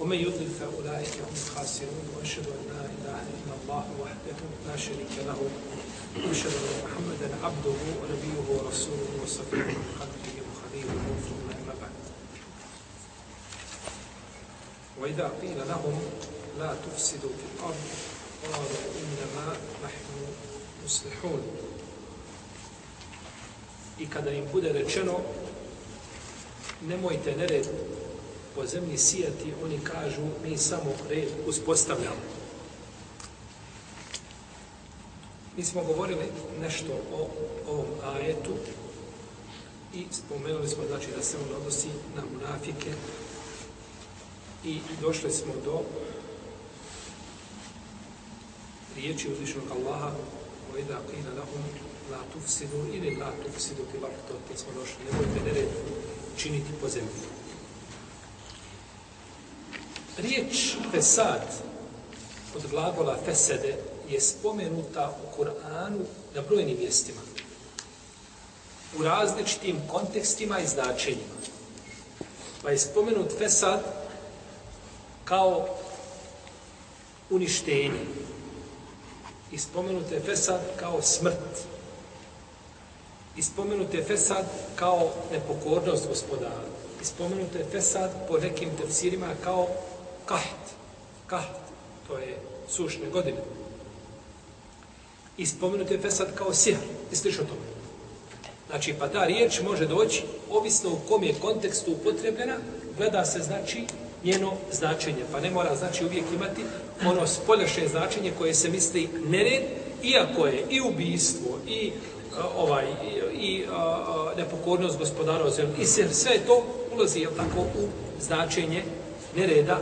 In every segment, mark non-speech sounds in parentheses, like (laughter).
ومن يضلل فأولئك هم الخاسرون وأشهد أن لا إله إلا الله وحده لا شريك له وأشهد أن محمدا عبده ونبيه ورسوله وصفيه من خلقه وخليله ثم أما بعد. وإذا قيل لهم لا تفسدوا في الأرض قالوا إنما نحن مصلحون. I kada im bude rečeno nemojte nered po zemlji sijati, oni kažu mi samo red uspostavljamo. Mi smo govorili nešto o ovom ajetu i spomenuli smo znači da se on odnosi na munafike i došli smo do riječi uzvišnog Allaha o ida qila lahum la tufsidu ili la tufsidu fil ard to smo došli nemojte nered činiti po zemlji riječ fesad od glagola fesede je spomenuta u Kur'anu na brojnim mjestima u različitim kontekstima i značenjima pa je spomenut fesad kao uništenje i spomenut je fesad kao smrt. I spomenut je fesad kao nepokornost gospodara. I spomenut je fesad po nekim tefsirima kao kaht. Kaht, to je sušne godine. I spomenut je fesad kao sihr. I što o tome. Znači, pa ta riječ može doći, ovisno u kom je kontekstu upotrebljena, gleda se, znači, njeno značenje. Pa ne mora, znači, uvijek imati ono spoljašnje značenje koje se misli nered, iako je i ubijstvo, i ovaj, i, i a, nepokornost gospodara i sve, sve to ulazi, jel tako, u značenje nereda,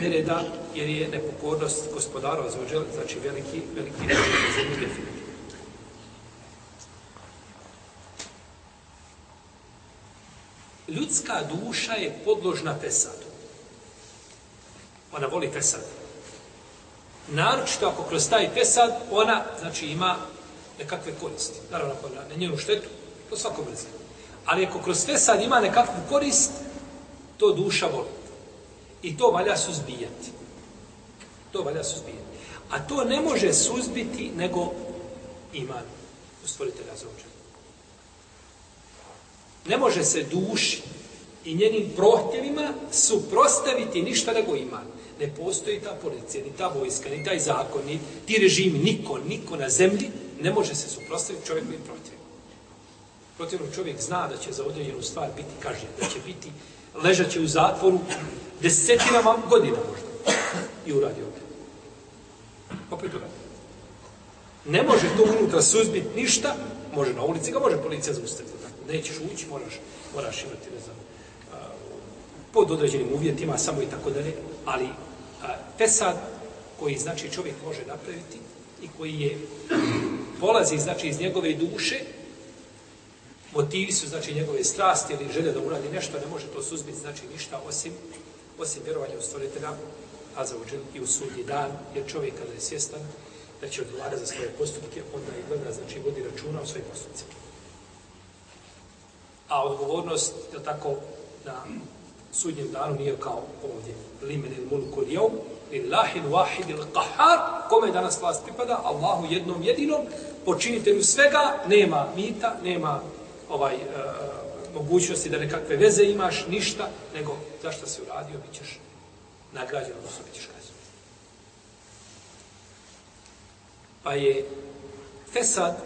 nereda, jer je nepokornost gospodara oziroma, znači veliki, veliki nepokornost definitivno. Ljudska duša je podložna pesadu. Ona voli pesad. Naročito ako kroz taj pesad ona, znači, ima nekakve koristi. Naravno, ako na njenu štetu, to svako brzi. Ali ako kroz pesad ima nekakvu korist, to duša voli. I to valja suzbijati. To valja suzbijati. A to ne može suzbiti nego iman u stvoritelja za. Ne može se duši i njenim prohtjevima suprostaviti ništa nego iman. Ne postoji ta policija, ni ta vojska, ni taj zakon, ni ti režimi, niko, niko na zemlji ne može se suprostaviti čovjekovim prohtjevima. Protivno čovjek zna da će za određenu stvar biti kažnjen, da će biti, ležat će u zatvoru desetinama godina možda i uradi opet. Opet uradi. Ne može to unutra suzbiti ništa, može na ulici ga, može policija zaustaviti. Tako. Nećeš ući, moraš, moraš imati, ne znam, pod određenim uvjetima, samo i tako dalje, ali a, fesad koji znači čovjek može napraviti i koji je polazi znači iz njegove duše, motivi su znači njegove strasti ili želje da uradi nešto, ne može to suzbiti znači ništa osim osim vjerovanja u stvoritelja, a za uđen i u sudnji dan, jer čovjek kada je svjestan da će odgovarati za svoje postupke, onda i gleda, znači vodi računa o svojim postupcima. A odgovornost, je tako, na sudnjem danu nije kao ovdje. Limen il mulku lijom, lillahin wahid il qahar, kome danas vlast pripada, Allahu jednom jedinom, počinitelju svega, nema mita, nema ovaj e, mogućnosti da nekakve veze imaš, ništa, nego zašto se uradio, bit ćeš nagrađen, odnosno bit ćeš kazan. Pa je Fesad,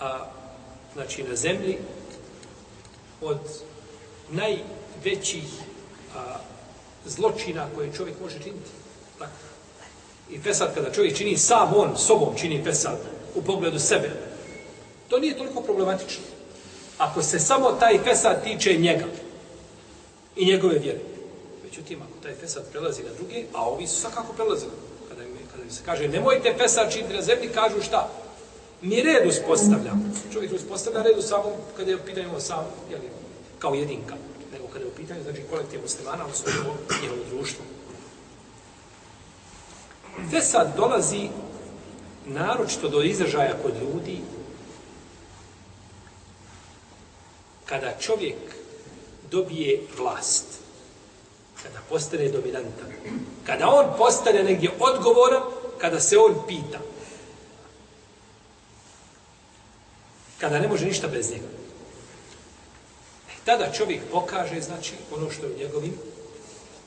a, znači na zemlji, od najvećih a, zločina koje čovjek može činiti. Tako. I Fesad kada čovjek čini sam on, sobom čini Fesad u pogledu sebe, to nije toliko problematično. Ako se samo taj Fesad tiče njega i njegove vjere. Međutim, ako taj Fesad prelazi na druge, a ovi su svakako prelazili kada im, kada im se kaže, nemojte fesad činiti na zemlji, kažu šta? Mi red uspostavljamo. Čovjek uspostavlja red u samom, kada je u pitanju sam, jel, kao jedinka, nego kada je u pitanju, znači kolektiv muslimana, odnosno svojom njegovom društvu. Fesad dolazi naročito do izražaja kod ljudi kada čovjek dobije vlast, kada postane dominantan, kada on postane negdje odgovoran, kada se on pita, kada ne može ništa bez njega. E, tada čovjek pokaže, znači, ono što je u njegovim,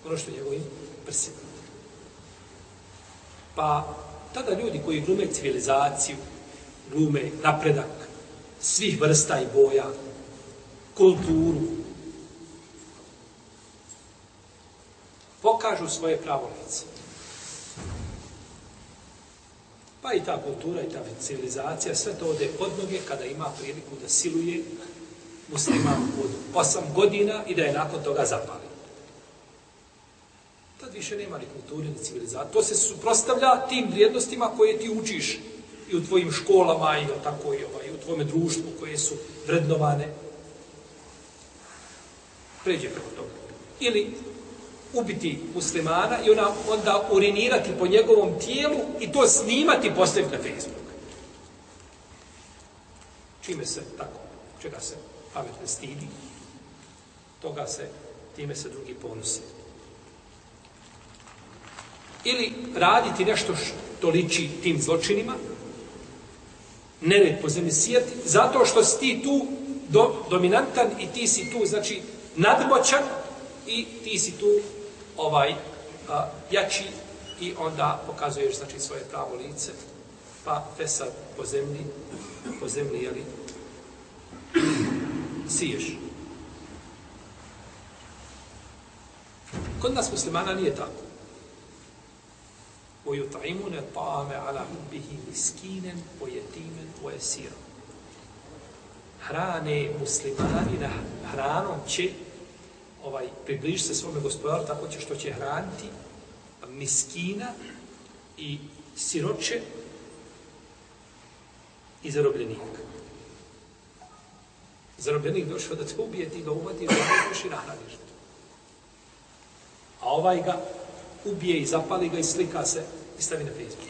ono što je u njegovim prsima. Pa, tada ljudi koji glume civilizaciju, glume napredak, svih vrsta i boja, kulturu, pokažu svoje pravo lice. Pa i ta kultura i ta civilizacija, sve to ode pod noge kada ima priliku da siluje musliman od 8 godina i da je nakon toga zapali. Tad više nema ni kulture ni civilizacije. To se suprostavlja tim vrijednostima koje ti učiš i u tvojim školama i tako i, ovaj, u tvojom društvu koje su vrednovane. Pređe preko toga. Ili ubiti muslimana i ona onda urinirati po njegovom tijelu i to snimati i postaviti na Facebook. Čime se tako, čega se pamet ne stidi, toga se, time se drugi ponosi. Ili raditi nešto što liči tim zločinima, nered po zemlji sijeti, zato što si ti tu do, dominantan i ti si tu, znači, nadmoćan i ti si tu ovaj a, jači i onda pokazuješ znači svoje pravo lice pa fesa po zemlji po zemlji jeli siješ kod nas muslimana nije tako ويطعمون الطعام على حبه مسكينا ويتيما ويسيرا hrane muslimani na hranom će ovaj, približi se svome gospodaru tako će što će hraniti miskina i siroče i zarobljenika. Zarobljenik došao da te ubije, ti ga uvati da ga i nahraniš. A ovaj ga ubije i zapali ga i slika se i stavi na Facebook.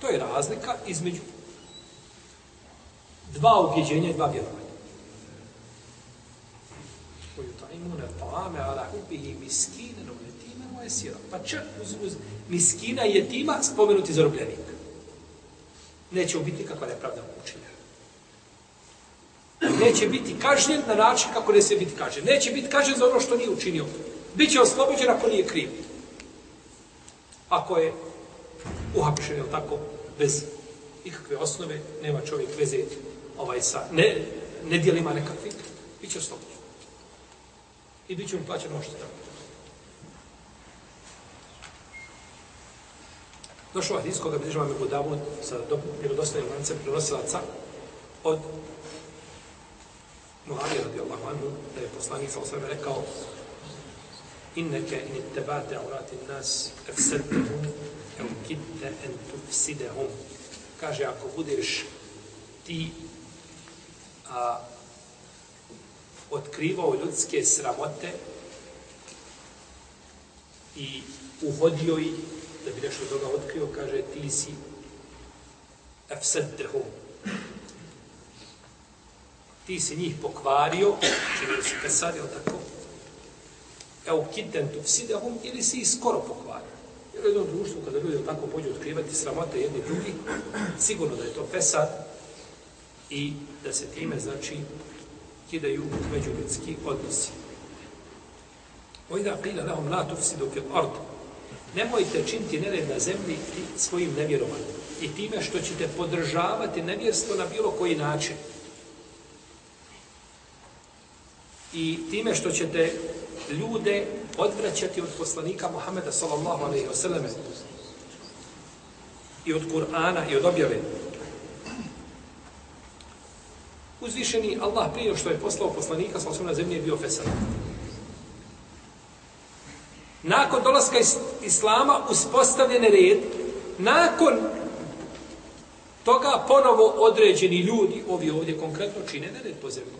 To je razlika između dva ubjeđenja i dva vjerovanja. ويطعمون الطعام على حبه مسكينا ويتيما ويسيرا pa čak uz, uz miskina i jetima spomenuti zarobljenik. Neće biti kakva nepravda učinja. Neće biti kažnjen na način kako ne se biti kažnjen. Neće biti kažnjen za ono što nije učinio. Biće oslobođen ako nije kriv. Ako je uhapšen, je tako, bez ikakve osnove, nema čovjek veze ovaj sa ne, nedjelima nekakvih, biće oslobođen. I bit će mu plaćeno ošteta. Došao hadis koga bi država Mebu Davud sa vjerodostavim lancem prenosilaca od Muhammed radijallahu anhu da je poslanik sa osvrame rekao inneke in ittebate aurati nas efsednehum eum en tufsidehum. Kaže ako budeš ti a, otkrivao ljudske sramote i uhodio ih da bi nešto toga otkrio, kaže ti si efseddehu. Ti si njih pokvario, čini da su kasadio tako, evo kitten tu fsidehum, ili si ih skoro pokvario. Jer u jednom društvu, kada ljudi tako pođu otkrivati sramote jedni drugi, sigurno da je to pesad i da se time, znači, kidaju međuljudski odnosi. Ojda qila lahum la tufsidu fil ard. Nemojte činiti nered na zemlji svojim nevjerovanjem i time što ćete podržavati nevjerstvo na bilo koji način. I time što ćete ljude odvraćati od poslanika Muhameda sallallahu alejhi ve selleme i od Kur'ana i od objave uzvišeni Allah prije što je poslao poslanika sa osnovna zemlje je bio fesad. Nakon dolaska Islama Islama je red, nakon toga ponovo određeni ljudi, ovi ovdje konkretno, čine nered po zemlji.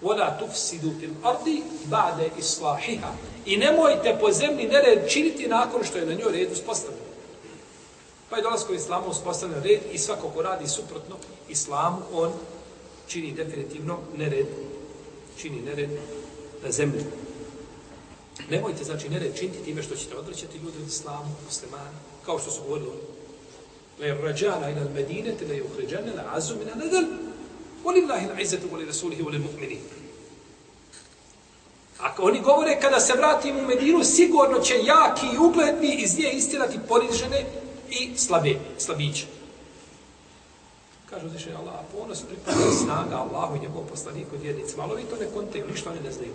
Vola tufsidu fil ardi ba'de islahiha. I nemojte po zemlji nered činiti nakon što je na njoj red uspostavljen. Pa je dolazko islamu uspostavljen red i svako ko radi suprotno islamu, on čini definitivno nered. Čini nered na zemlji. Nemojte, znači, nered činiti time što ćete odvrćati ljudi od islamu, muslimani, kao što su govorili Le rađana ila al-Medine, te le yuhriđane la min al-adl. Walillahi al-izzatu wa li rasulihi wa lil mu'minin. Ako oni govore kada se vratim u Medinu, sigurno će jaki i ugledni iz nje istirati ponižene i slabe, slabiće. Kažu uzvišenje Allah, ponos pripada snaga Allahu i njegov poslaniku i. Malo vi to ne kontaju, ništa oni ne znaju.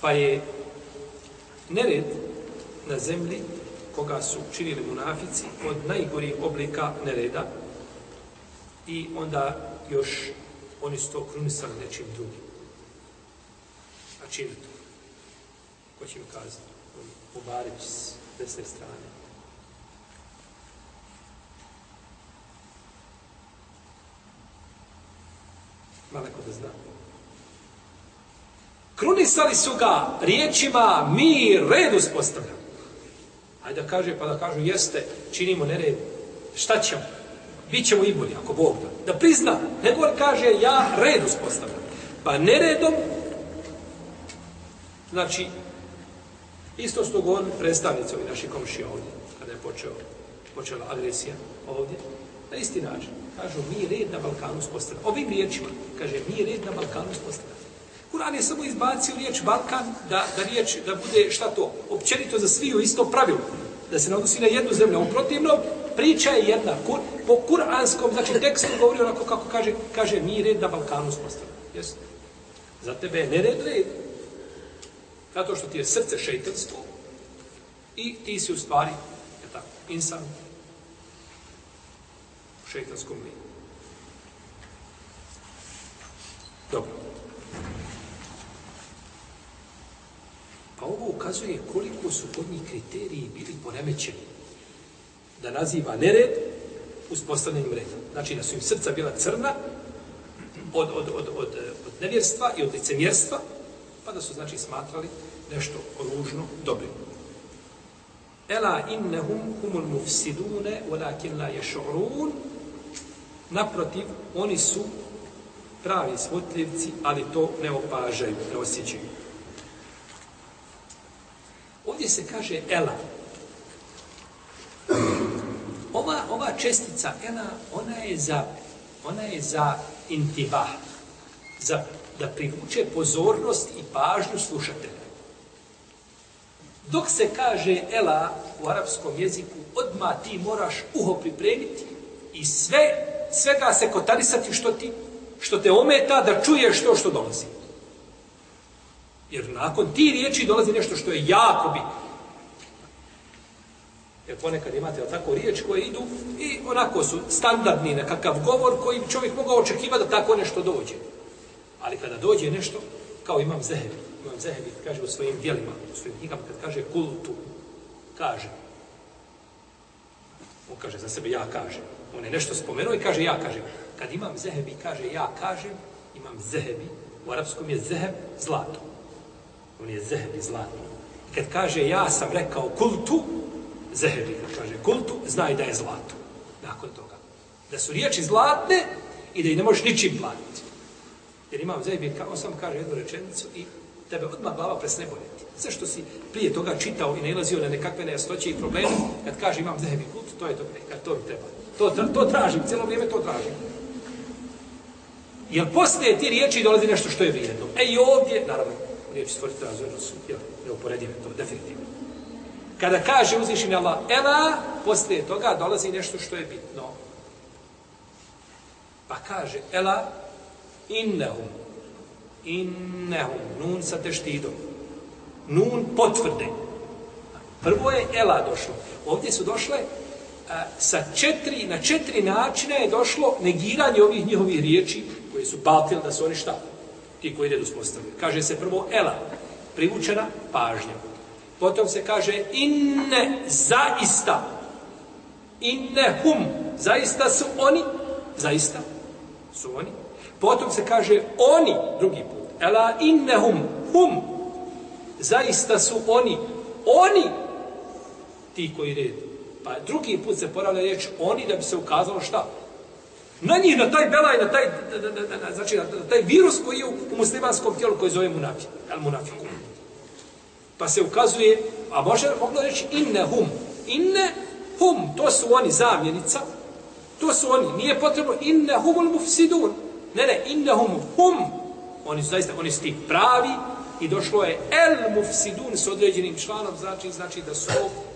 Pa je nered na zemlji koga su činili munafici od najgorih oblika nereda i onda još oni su to krunisali nečim drugim. A čim to? Ko će mi kazati? Obarić s desne strane. Maleko da zna. Krunisali su ga riječima mi red uspostavljamo. Ajde da kaže, pa da kažu, jeste, činimo nered. Šta ćemo? Bićemo i bolji, ako Bog da. Da prizna, nego kaže, ja red uspostavljam. Pa neredom, znači, isto su to govorili predstavnici ovih naših komšija ovdje, kada je počeo, počela agresija ovdje, na isti način. Kažu, mi red na Balkanu uspostavljamo. Ovim riječima, kaže, mi red na Balkanu uspostavljamo. Kur'an je samo izbacio riječ Balkan, da, da riječ, da bude šta to, općenito za sviju isto pravilo, da se ne odnosi na jednu zemlju, u protivnom, priča je jedna, kur, po kuranskom, znači tekstu govori onako kako kaže, kaže mi red na Balkanu spostavlja. Jesu? Za tebe je nered red, zato što ti je srce šeitanstvo i ti si u stvari, je tako, insan u šeitanskom lijeku. Dobro. Pa ovo ukazuje koliko su kod njih kriteriji bili poremećeni da naziva nered uspostavljenim redom. Znači da su im srca bila crna od, od, od, od, od nevjerstva i od licemjerstva, pa da su znači smatrali nešto ružno dobrim. Ela innehum humul mufsidune walakin la yash'urun naprotiv oni su pravi svotljivci, ali to ne opažaju ne osjećaju Ovdje se kaže ela. Ova, ova čestica ela, ona je za, ona je za intibah, za da privuče pozornost i pažnju slušatelja. Dok se kaže ela u arapskom jeziku, odma ti moraš uho pripremiti i sve, svega se kotarisati što ti, što te ometa da čuješ to što dolazi. Jer nakon ti riječi dolazi nešto što je jako bitno. Jer ponekad imate tako riječ koje idu i onako su standardni nekakav govor koji čovjek mogao očekivati da tako nešto dođe. Ali kada dođe nešto, kao imam zehebi, imam zehebi, kaže u svojim dijelima, u svojim knjigama, kad kaže kultu, kaže. On kaže za sebe ja kažem. On je nešto spomenuo i kaže ja kažem. Kad imam zehebi, kaže ja kažem, imam zehebi, u arapskom je zeheb zlato. On je zehebi zlato. I kad kaže ja sam rekao kultu, zehebi kad kaže kultu, znaj da je zlato. Nakon toga. Da su riječi zlatne i da ih ne možeš ničim platiti. Jer imam zehebi, kao sam kaže jednu rečenicu i tebe odmah glava presne boljeti. Sve što si prije toga čitao i nalazio na nekakve nejasnoće i probleme, kad kaže imam zehebi kult, to je to, e, kad to mi treba. To, to tražim, cijelo vrijeme to tražim. Jer poslije ti riječi dolazi nešto što je vrijedno. E i ovdje, naravno, riječi stvoriti razvojno su, jel, neuporedive, to definitivno. Kada kaže uzvišen Allah, ela, poslije toga dolazi nešto što je bitno. Pa kaže, ela, innehum, innehum, nun sa teštidom, nun potvrde. Prvo je ela došlo. Ovdje su došle a, sa četiri, na četiri načina je došlo negiranje ovih njihovih riječi, koje su batil da su oni šta? ti koji red uspostavljaju. Kaže se prvo ela, privučena pažnja. Potom se kaže inne zaista. Inne hum. Zaista su oni. Zaista su oni. Potom se kaže oni, drugi put. Ela innehum hum. Zaista su oni. Oni. Ti koji red. Pa drugi put se poravlja riječ oni da bi se ukazalo šta? Na njih, na taj belaj, na taj, na, na, na, na, znači, na, na taj virus koji je u, u muslimanskom tijelu koji zove munafik. El munafiku. Pa se ukazuje, a može moglo reći inne hum. Inne hum, to su oni zamjenica, to su oni. Nije potrebno inne humul mufsidun. Ne, ne, inne hum, hum. Oni su zaista, oni su ti pravi i došlo je el mufsidun s određenim članom, znači, znači da su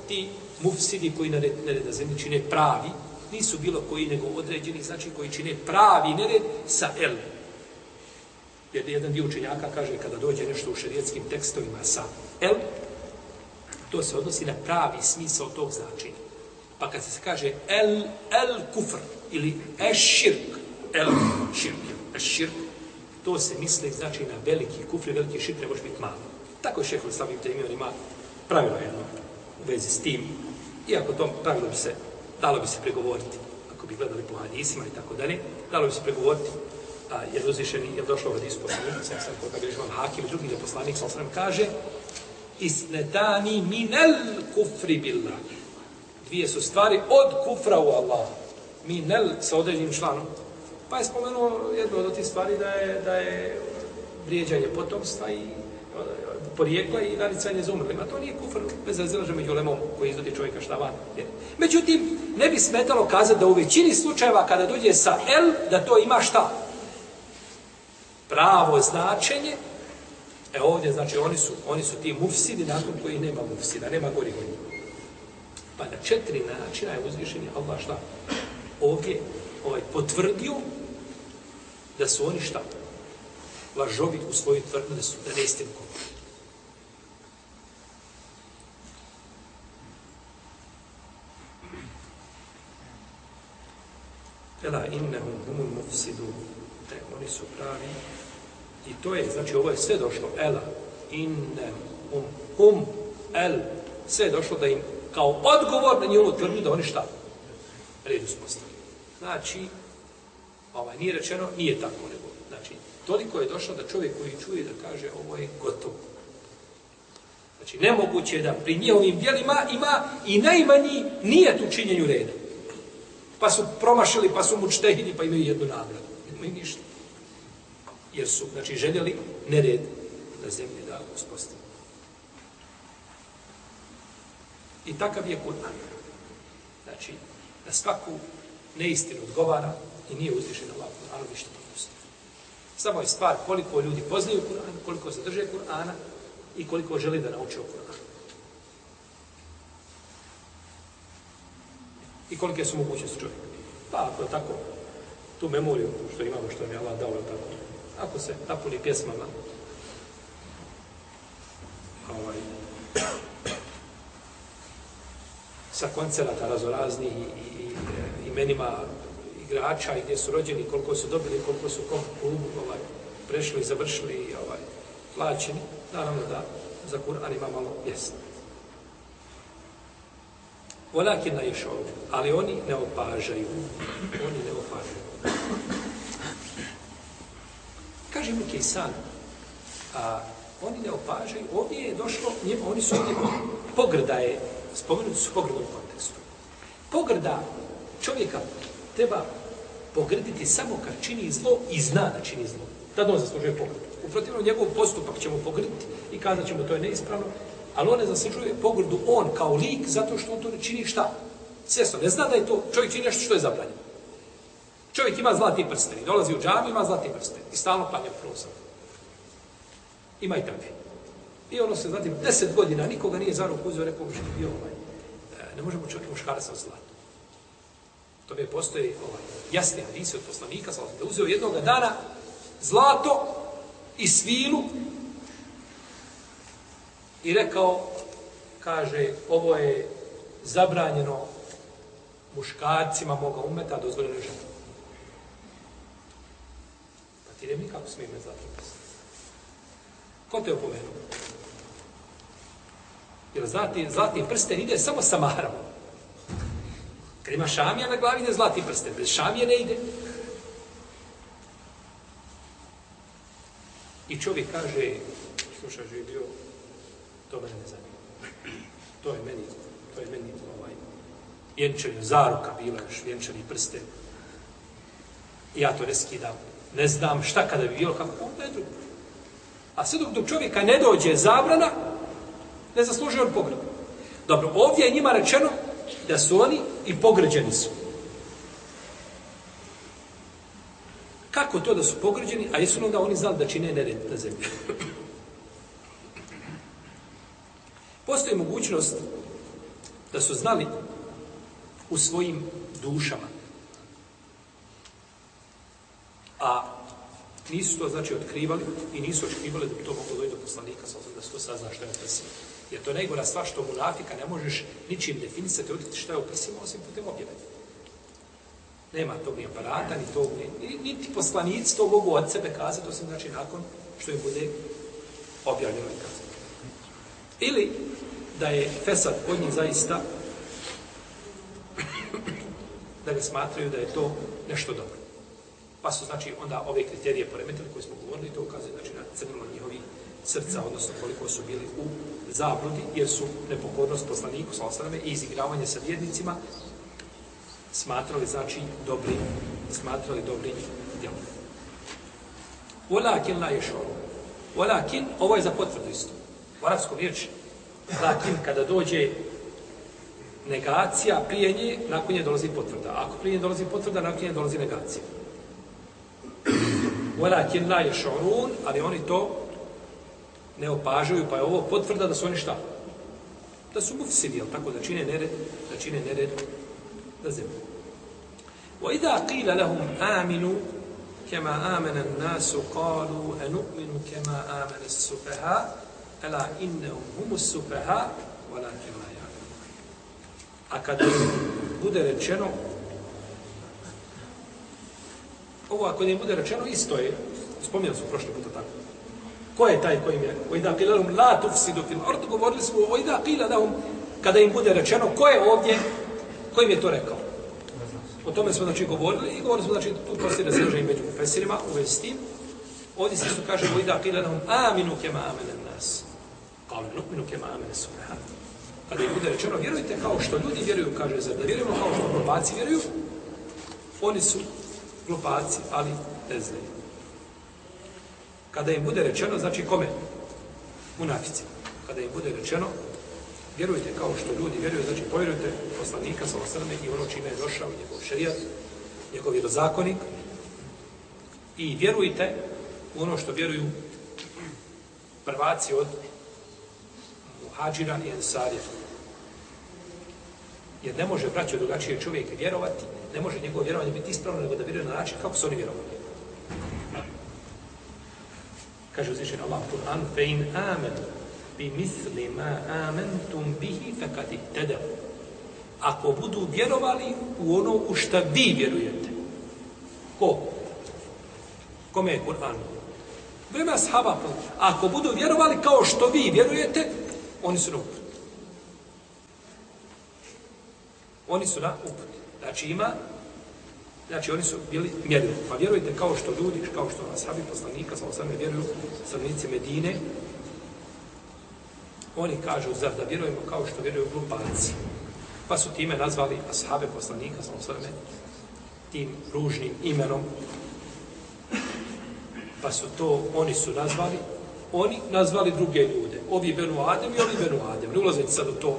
ti mufsidi koji na nered na zemlji čine pravi, nisu bilo koji nego određeni, znači koji čine pravi nered sa el. Jer jedan dio učenjaka kaže kada dođe nešto u šerijetskim tekstovima sa el, to se odnosi na pravi smisao tog značenja. Pa kad se kaže el, el kufr ili eširk, el širk, eširk, to se misli znači na veliki kufri, veliki širk, ne može biti malo. Tako je šehol Slavim Temio, on ima pravilo jedno u vezi s tim. Iako tom pravilo bi se, dalo bi se pregovoriti, ako bi gledali po hadisima i tako dalje, dalo bi se pregovoriti, a, jer uzvišeni, je došlo u hadisu poslanika, sam sam koga bi vam hakim drugi je poslanik, sam sam kaže, isnetani minel kufri billah. Dvije su stvari od kufra u Allah. Minel sa određenim članom. Pa je spomenuo jedno od tih stvari da je, da je vrijeđanje potomstva i ono, porijekla i naricanje za umrlima. To nije kufr bez razilaža među lemom koji izvodi čovjeka šta van. Međutim, ne bi smetalo kazati da u većini slučajeva kada dođe sa el, da to ima šta? Pravo značenje, E ovdje, znači, oni su, oni su ti mufsidi nakon koji nema mufsida, nema gori gori. Pa na četiri načina je uzvišenje Allah šta? Ovdje ovaj, potvrdio da su oni šta? Lažovi u svoju tvrdnu da su da ne istinu Ela innehum humul mufsidu. Ne, oni su pravi I to je, znači ovo je sve došlo, ela, inne, um, hum, el, sve je došlo da im kao odgovor na njihovu tvrdnju da oni šta? Red uspostavili. Znači, ovaj, nije rečeno, nije tako nego. Znači, toliko je došlo da čovjek koji čuje da kaže ovo je gotovo. Znači, nemoguće je da pri njihovim dijelima ima i najmanji nije tu činjenju reda. Pa su promašili, pa su mučtehini, pa imaju jednu nagradu. Imaju ništa jer su, znači, željeli nered na zemlji da uspostavi. I takav je Kur'an. Znači, na svaku neistinu odgovara i nije uzvišen Allah Kur'anu ništa propustio. Samo je stvar koliko ljudi poznaju Kur'an, koliko se drže Kur'ana i koliko želi da nauče o Kur'anu. I kolike su mogućnosti čovjeka. Pa ako je tako, tu memoriju što imamo, što nam je Allah dao, tako, ako se napuni pjesmama ovaj, sa koncerata razoraznih i, i, i e, imenima igrača i gdje su rođeni, koliko su dobili, koliko su kom klubu ovaj, prešli, završili i ovaj, plaćeni, naravno da za Kur'an ima malo mjesta. Volakin na ješov, ali oni ne opažaju. Oni ne opažaju. Kaže mu Kejsan, a oni ne opažaju, ovdje je došlo, njima, oni su ovdje pogrda je, spomenuti su pogrdom kontekstu. Pogrda čovjeka treba pogrditi samo kad čini zlo i zna da čini zlo. Tad on zaslužuje pogrdu. U protivnom njegov postupak ćemo pogrditi i kazat ćemo to je neispravno, ali on ne zaslužuje pogrdu on kao lik zato što on to ne čini šta? Svjesno, ne zna da je to, čovjek čini nešto što je zabranjeno. Čovjek ima zlati prsten, dolazi u džami, ima zlati prsten i stalno klanja prozor. Ima i takvi. I ono se, znate, deset godina nikoga nije za ruku uzeo, rekao, bio ovaj. E, ne možemo čovjek muškara sa zlatom. To mi postoji ovaj, jasni hadisi od poslanika, sa da uzeo jednog dana zlato i svilu i rekao, kaže, ovo je zabranjeno muškarcima moga umeta, dozvoljeno žena. Pa ti ne nikako smije me zlato prst. Ko te opomenuo? Jer zlatni, zlatni prsten ide samo sa mahram. Kad ima šamija na glavi, ide zlatni prsten. Bez šamije ne ide. I čovjek kaže, slušaj, je bio, to mene ne zanima. To je meni, to je meni ovaj, vjenčani, zaruka bila još, vjenčani prsten. I ja to ne skidam. Ne znam šta kada bi bilo, kako, onda je drugo. A sve dok do čovjeka ne dođe zabrana, ne zaslužuje on pogreb. Dobro, ovdje je njima rečeno da su oni i pogređeni su. Kako to da su pogređeni, a jesu onda oni znali da čine nered na zemlji? Postoji mogućnost da su znali u svojim dušama. A nisu to znači otkrivali i nisu očekivali da bi to moglo dojiti do poslanika, sa da se to sazna što je u. Jer to najgora stvar što mu nafika ne možeš ničim definisati, otkriti šta je u prsima, osim putem objave. Nema tog ni aparata, ni tog, ni, niti poslanici to mogu od sebe kazati, osim znači nakon što im bude objavljeno i kazati. Ili da je Fesad od njih zaista (clears throat) da ga smatraju da je to nešto dobro. Pa su, znači, onda ove kriterije poremetili koje smo govorili, to ukazuje, znači, na crnilo njihovi srca, odnosno koliko su bili u zabludi, jer su nepokornost poslaniku, sa osrame, i izigravanje sa vjednicima smatrali, znači, dobri, smatrali dobri djelom. Walakin la yashuru. Walakin, ovo je za potvrdu isto. U arabskom riječi, lakin, kada dođe negacija, prije nje, nakon nje dolazi potvrda. Ako prije nje dolazi potvrda, nakon nje dolazi negacija. Walakin la yashurun, ali oni to ne opažaju, pa je ovo potvrda da su oni šta? Da su mufsidi, jel tako, da čine nered, da čine nered na zemlji. وَإِذَا قِيلَ لَهُمْ آمِنُوا كَمَا آمَنَ النَّاسُ قَالُوا أَنُؤْمِنُ كَمَا آمَنَ السُّفَهَا أَلَا إِنَّهُمْ هُمُ السُّفَهَا وَلَا كَمَا يَعْلَمُونَ A kada bude rečeno, ovo ako ne bude rečeno, isto je, spomnio sam prošle puta tako, Ko je taj koji im je? Oida qila lahum la tufsidu fil ard. Govorili smo oida qila lahum kada im bude rečeno ko je ovdje ko im je to rekao. O tome smo znači govorili i govorili smo znači tu postoji razilaženje se među profesorima u vezi s tim. Ovdje se isto kaže oida qila lahum aminu kema amene nas. Qalu nukminu kema amene subhan. Kada im bude rečeno vjerujte kao što ljudi vjeruju, kaže zar da vjerujemo kao što probaci vjeruju, oni su glupaci, ali ne znaju. Kada im bude rečeno, znači kome? Munafici. Kada im bude rečeno, vjerujte kao što ljudi vjeruju, znači povjerujte poslanika sa osrme i ono čime je došao njegov šerijat, njegov vjerozakonik i vjerujte u ono što vjeruju prvaci od muhađira i ensarija. Jer ne može braćo drugačije čovjek vjerovati, ne može njegovo vjerovanje biti ispravno, nego da vjeruje na način kako su oni vjerovali. Kaže uzvišen Allah u Kur'an, fe in amen bi misli ma amentum bihi fe kad ihtedav. Ako budu vjerovali u ono u šta vi vjerujete. Ko? Kome je Kur'an? Vreme sahaba. Ako budu vjerovali kao što vi vjerujete, oni su na uput. Oni su na uputu. Znači ima, znači oni su bili mjerili. Pa vjerujte kao što ljudi, kao što ashabi poslanika, sa osame vjeruju stanovnici Medine, oni kažu, zar da vjerujemo kao što vjeruju glupanci. Pa su time nazvali ashabe poslanika, sa osame, tim ružnim imenom. Pa su to, oni su nazvali, oni nazvali druge ljude. Ovi Benu Adem i ovi Benu Adem. Ne ulazeći sad u to,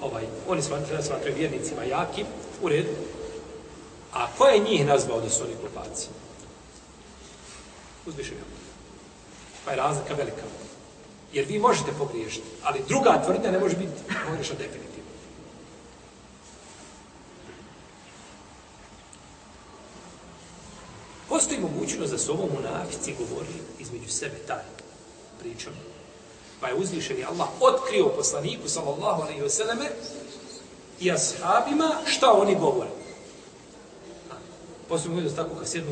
ovaj, oni smatraju, smatraju vjernicima jakim, U redu. A ko je njih nazvao da su oni glupaci? Uzvišen je. Pa je razlika velika. Jer vi možete pogriješiti, ali druga tvrdnja ne može biti pogrešna definitivno. Postoji mogućnost da su ovom munafici govorili između sebe taj pričom. Pa je uzvišeni Allah otkrio poslaniku, sallallahu alaihi wa sallame, i ashabima šta oni govore. Posljedno da tako kad sjednu,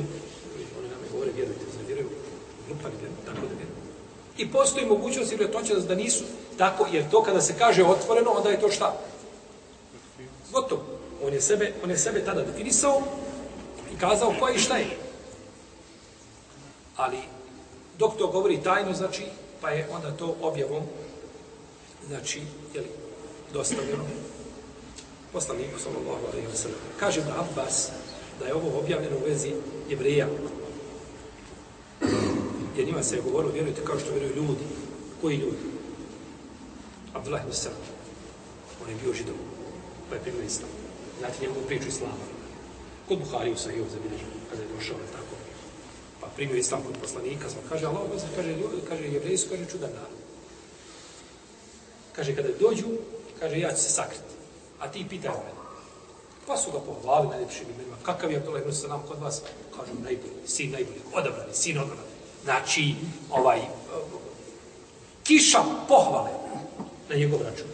oni nam govore, vjerujte, ne vjeruju, glupani vjeruju, tako da vjeruju. I postoji mogućnost i to da nisu tako, jer to kada se kaže otvoreno, onda je to šta? Gotovo. On je sebe, on je sebe tada definisao i kazao ko je i šta je. Ali, dok to govori tajno, znači, pa je onda to objavom, znači, jeli, dostavljeno poslaniku, sallallahu alaihi wa sallam. Kaže da Abbas, da je ovo objavljeno u vezi jevreja. Jer njima se je govorilo, vjerujte kao što vjeruju ljudi. Koji ljudi? Abdullah ibn Sa'd. On je bio židov, pa je primio islam. Znate njegovu priču islama. Kod Buhari u Sahiju zabilježio, kada je došao tako. Pa primio islam kod poslanika, smo kaže, Allah, kaže, ljudi, kaže, jevreji su, kaže, čudan narod. Kaže, kada dođu, kaže, ja ću se sakriti. A ti pitaj mene. Pa su ga pohvalili najljepšim imenima. Kakav je Abdullah ibn Salam kod vas? Kažu, najbolji, sin najbolji, odabrani, sin odabrani. Znači, ovaj, kiša pohvale na njegov račun.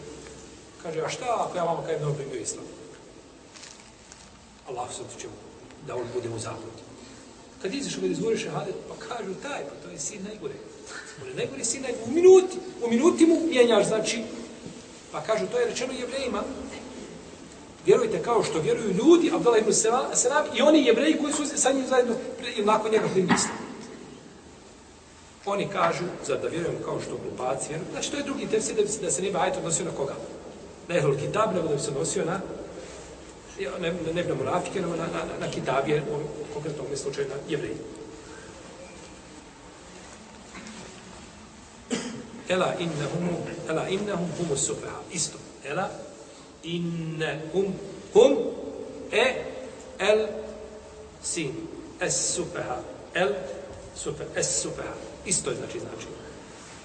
Kaže, a šta ako ja vama kajem da on primio islam? Allah se otiče da on bude u zabludi. Kad iziš kada izgovoriš šehadet, pa kažu taj, pa to je sin najgore. On je najgore sin najgore. U minuti, u minuti mu mijenjaš, znači, pa kažu, to je rečeno jevrejima, vjerujte kao što vjeruju ljudi, Abdullah ibn Selam, i oni jevreji koji su sa njim zajedno i nakon njega primili Oni kažu, za da vjerujem kao što glupaci vjeruju, znači to je drugi tefsir da, se, da se ne bi ajto odnosio na koga? Na Ehlul Kitab, nego da bi se odnosio na ne, ne, ne na Murafike, nego na, na, na, na Kitabije, u konkretnom slučaju na jevreji. Ela innahum, ela innahum humus sufaha. Isto. Ela innahum hum e el sin. Es sufaha. El sufaha. Es sufaha. Isto je znači znači.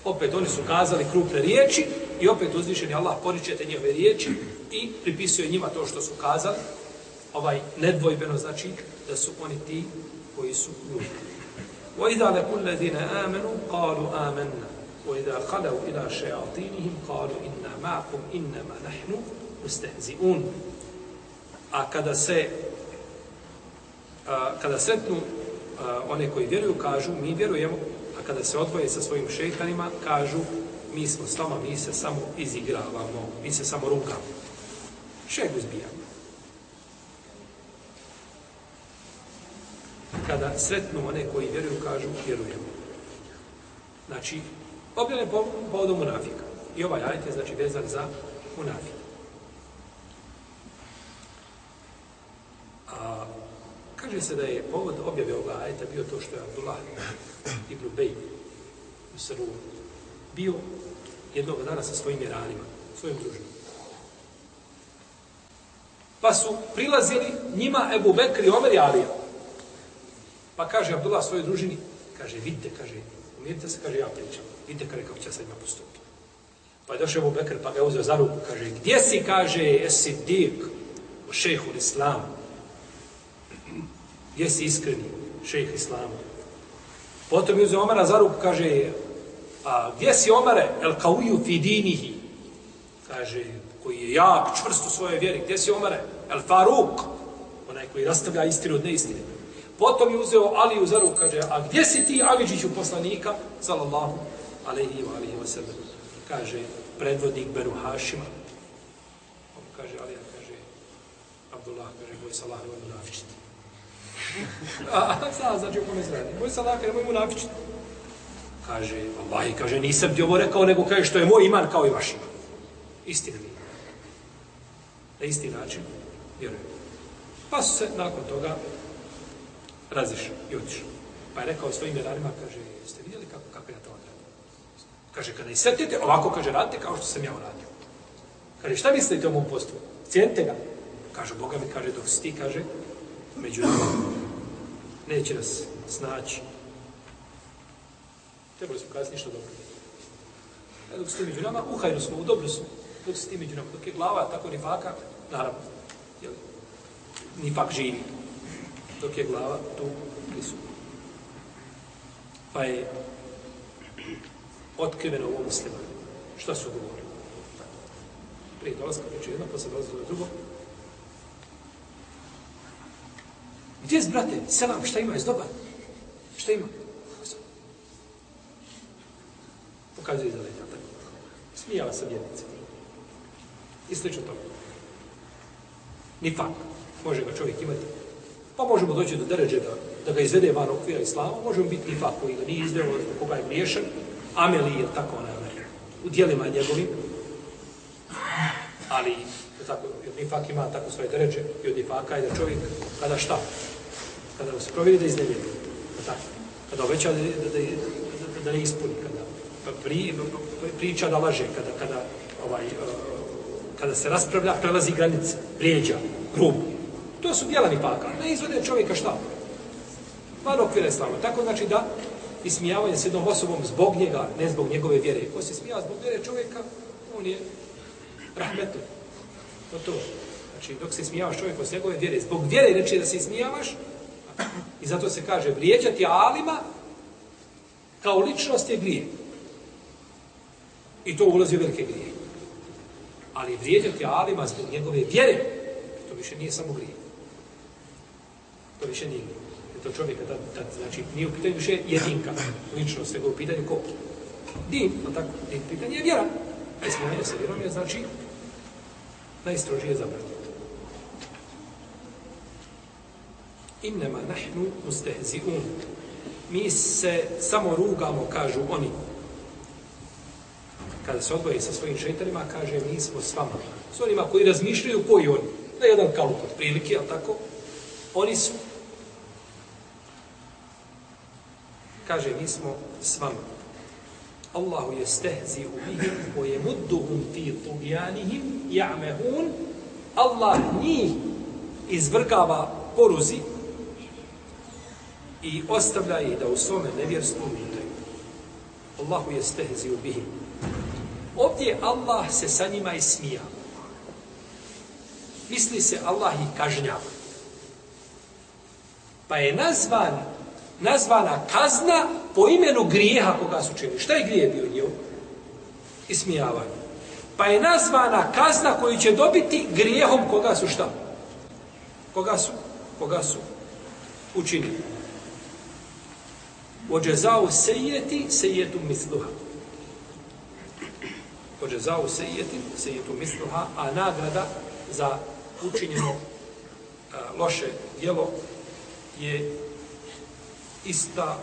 Opet oni su kazali krupne riječi i opet uzvišeni Allah poričete njihove riječi i pripisuje njima to što su kazali. Ovaj nedvojbeno znači da su oni ti koji su ljudi. وَإِذَا لَكُلَّ الَّذِينَ آمَنُوا قَالُوا آمَنَّا وَإِذَا خَلَوْا إِلَى شَيَاطِينِهِمْ قَالُوا إِنَّا مَعَكُمْ إِنَّمَا نَحْنُ ustehzi'un. A kada se a, kada sretnu a, one koji vjeruju, kažu mi vjerujemo, a kada se odvoje sa svojim šeitanima, kažu mi smo s vama, mi se samo izigravamo, mi se samo rukamo. Šeg uzbijamo. Kada sretnu one koji vjeruju, kažu vjerujemo. Znači, objene povodom munafika. I ovaj ajet je znači vezan za munafika. Kaže se da je povod objave ovoga ajeta bio to što je Abdullah ibn Bej u Saru bio jednog dana sa svojim jeranima, svojim družinom. Pa su prilazili njima Ebu Bekri i Omer i Alija. Pa kaže Abdullah svojoj družini, kaže, vidite, kaže, umirite se, kaže, ja pričam. Vidite kada kako će sad ima postupiti. Pa je došao Ebu Bekr, pa ga je uzeo za ruku, kaže, gdje si, kaže, esi dik u šehu islamu? Jesi iskreni šejh islama? Potom je uzeo Omara za ruku, kaže, a gdje si Omare? El kauju fi dinihi. Kaže, koji je jak, čvrst u svojoj vjeri. Gdje si Omare? El Faruk. Onaj koji rastavlja istinu od neistine. Potom je uzeo Aliju za ruku, kaže, a gdje si ti Aliđiću poslanika? Salallahu alaihi wa alaihi wa sallam. Kaže, predvodnik Beru Hašima. On kaže, Alija, kaže, Abdullah, kaže, boj salah, nemoj munafičiti a, zna, znači, o kome se radi. Moj salah, nemoj munafičiti. Kaže, Allah, kaže, nisam ti ovo rekao, nego kaže, što je moj iman kao i vaš iman. Istina mi. Na isti način, vjerujem. Pa su se nakon toga razišao i otišao. Pa je rekao svojim jedanima, kaže, jeste vidjeli kako, kako ja to odradim? Kaže, kada isetite, ovako kaže, radite kao što sam ja uradio. Kaže, šta mislite o mom postupku? Cijenite ga. Kaže, Boga mi kaže, dok si ti, kaže, među nama, neće nas snaći. Trebali smo kazati ništa dobro. E, dok ste među nama, uhajno smo, u dobru smo. Dok ste među nama, dok je glava, tako ni faka, naravno, jel, ni fak živi. Dok je glava, tu prisutna. Pa je otkriveno ovo muslima. Šta su govorili? Prije dolazka priče jedno, pa posle dolazka drugo. Gdje je, brate, selam, šta ima, je dobar? Šta ima? pokazuje iza leđa. Tako. Smijala se vjernice. I slično tome. Nifak. Može ga čovjek imati. Pa možemo doći do deređe da, da ga izvede van okvira islama. Možemo biti nifak koji ga nije izveo, koga je griješan. Ameli je tako onaj, onaj, u dijelima njegovim. Ali, tako, jer nifak ima tako svoje deređe i od nifaka je da čovjek, kada šta? Kada se provjeri da iznevjeri. Tako. Kada obeća da, da, da, da, da ne ispuni. Kada pri, priča da laže. Kada, kada, ovaj, eh, kada se raspravlja, prelazi granice. Prijeđa. grub. To su dijela nipaka. Ne izvode čovjeka šta? Van okvira islama. Tako znači da ismijavanje s jednom osobom zbog njega, ne zbog njegove vjere. Ko se smija zbog vjere čovjeka, on je rahmetu. To to. Znači, dok se smijavaš čovjeku s njegove vjere, zbog vjere reči da se smijavaš, i zato se kaže, vrijeđati alima kao ličnost je grije. I to ulazi u velike grije. Ali vrijeđati alima zbog njegove vjere, to više nije samo grije. To više nije grije. To čovjeka, tad, tad, znači, nije u pitanju više jedinka, ličnost, nego u pitanju ko? Din, no tako, din pitanje je vjera. A ispunjenje sa vjerom je, znači, najstrožije zabranjeno. Innema nahnu mustehzi'un. Mi se samo rugamo, kažu oni. Kada se odvoje sa svojim šeitanima, kaže, mi smo s vama. S onima koji razmišljaju koji oni. Na jedan kalup od prilike, ali tako? Oni su. Kaže, mi smo s vama. Allahu je stehzi u bihim, o je mudduhum fi tugijanihim, ja'mehun. Allah njih izvrgava poruzi i ostavlja ih da u svome nevjerstvu mitaju. Allahu je stehzi u bihim. Ovdje Allah se sa njima ismija. Misli se Allah i kažnjava. Pa je nazvan, nazvana kazna po imenu grijeha koga su činili. Šta je grije bio njio? Ismijavanje. Pa je nazvana kazna koju će dobiti grijehom koga su šta? Koga su? Koga su učinili. Ođezao sejeti, sejetu misluha. Ođezao sejeti, sejetu misluha, a nagrada za učinjeno a, loše djelo je ista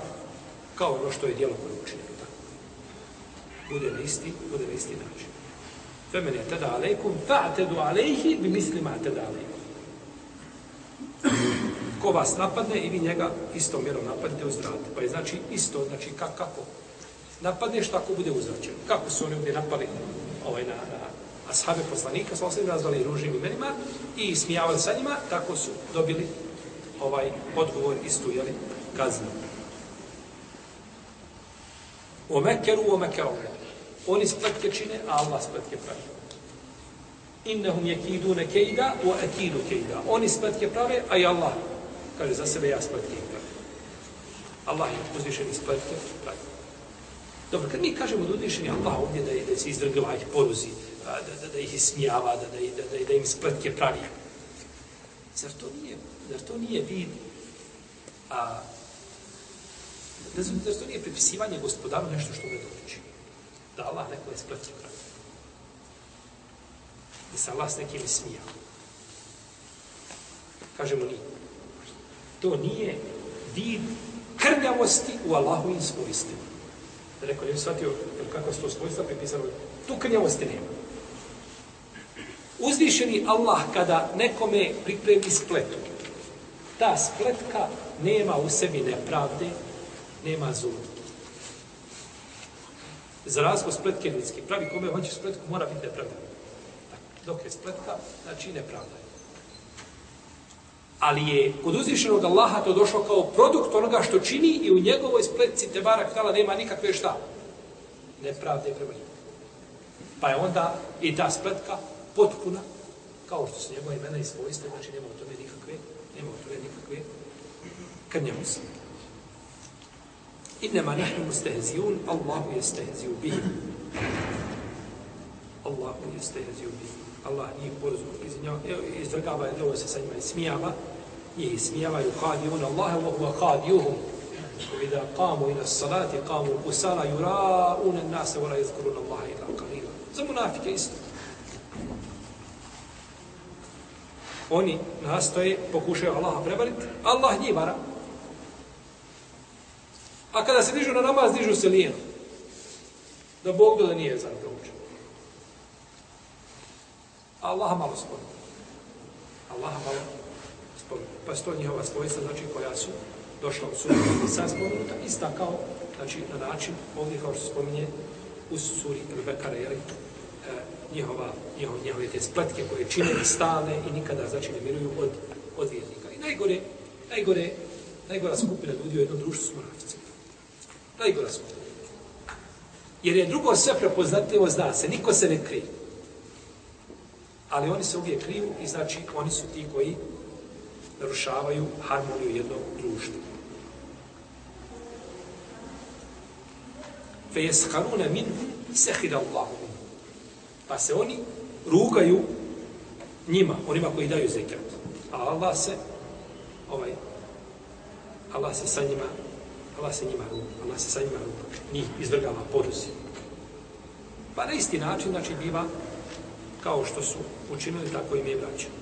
kao ono što je djelo koje je učinjeno. Bude na isti, bude na isti način. Femen je tada alejkum, fa'tedu alejhi bi mislima tada alejkum ko vas napadne i vi njega istom mjerom napadite uzvratite. Pa je znači isto, znači kak, kako napadneš, tako bude uzvraćen. Kako su oni ovdje napali ovaj, na, na ashabe poslanika, sa se nazvali ružnim imenima i smijavali sa njima, tako su dobili ovaj odgovor istu, jeli, kaznu. O mekeru, o mekeru. Oni spletke čine, a Allah spletke pravi. Innehum je kidu kejda, o ekidu kejda. Oni spletke prave, a i Allah kaže za sebe ja spletke pravi. Allah je uzvišeni spletke pravi. Dobro, kad mi kažemo da uzvišeni Allah ovdje da, da se izdrgava ih poruzi, da, da, da ih ismijava, da, da, da, da, im spletke pravi, zar to nije, zar to nije vid, a, da, zar to nije pripisivanje gospodaru nešto što ne doći? Da Allah neko je spletke pravi. Da se Allah s nekim ismijava. Kažemo nije. To nije vid krnjavosti u Allahovim svojstvima. Da neko nije shvatio kako su to svojstva pripisano. Tu krnjavosti nema. Uzvišeni Allah kada nekome pripremi spletu, ta spletka nema u sebi nepravde, nema zulu. Za razgo spletke ljudske, pravi kome hoće spletku, mora biti nepravda. Dok je spletka, znači nepravda je ali je kod uzvišenog Allaha to došlo kao produkt onoga što čini i u njegovoj spletci te Kutala nema nikakve šta nepravde prema njima. Pa je onda i ta spletka potpuna kao što su njegove imena i svojstva, znači nema u tome nikakve, nema u tome nikakve krnjavosti. Innema nahnu mustehzijun, Allahu je stehziju bih. Allahu je stehziju bih. Allah njih porezno izvinjava, evo, izvrgava i dovo se sa njima i smijava, i smijava ju kad je on Allah, evo, uva kad juhum, kovida kamu ina salati, kamu usala, jura, une wala vola izgurun Allah, ila kalila. Za munafike isto. Oni nastoje, pokušaju Allaha prevariti, Allah njih vara. A kada se dižu na namaz, dižu se lijeno. Da Bog do da nije zaradio to. Allaha malo spominje. Allaha malo spominje. Pa sto njihova svojstva, znači koja su došla u suri sa spomenuta, ista kao, znači na način, ovdje kao što spominje u suri Rebekara, jel, e, njihova, njihova, njihove te spletke koje čine i stane i nikada, znači, ne miruju od, od vjernika. I najgore, najgore, najgora skupina ljudi u jednom društvu su monafici. Najgora skupina. Jer je drugo sve prepoznatljivo, zna se, niko se ne krije. Ali oni se uvijek kriju i znači oni su ti koji narušavaju harmoniju jednog društva. Fe jesharuna min sehida Allahu. Pa se oni rugaju njima, onima koji daju zekat. A Allah se, ovaj, Allah se sa njima, Allah se njima ruga, Allah se sa njima ruga, njih izvrgava poruzi. Pa na isti način, znači, biva kao što su učinili, tako i mi vraćaju.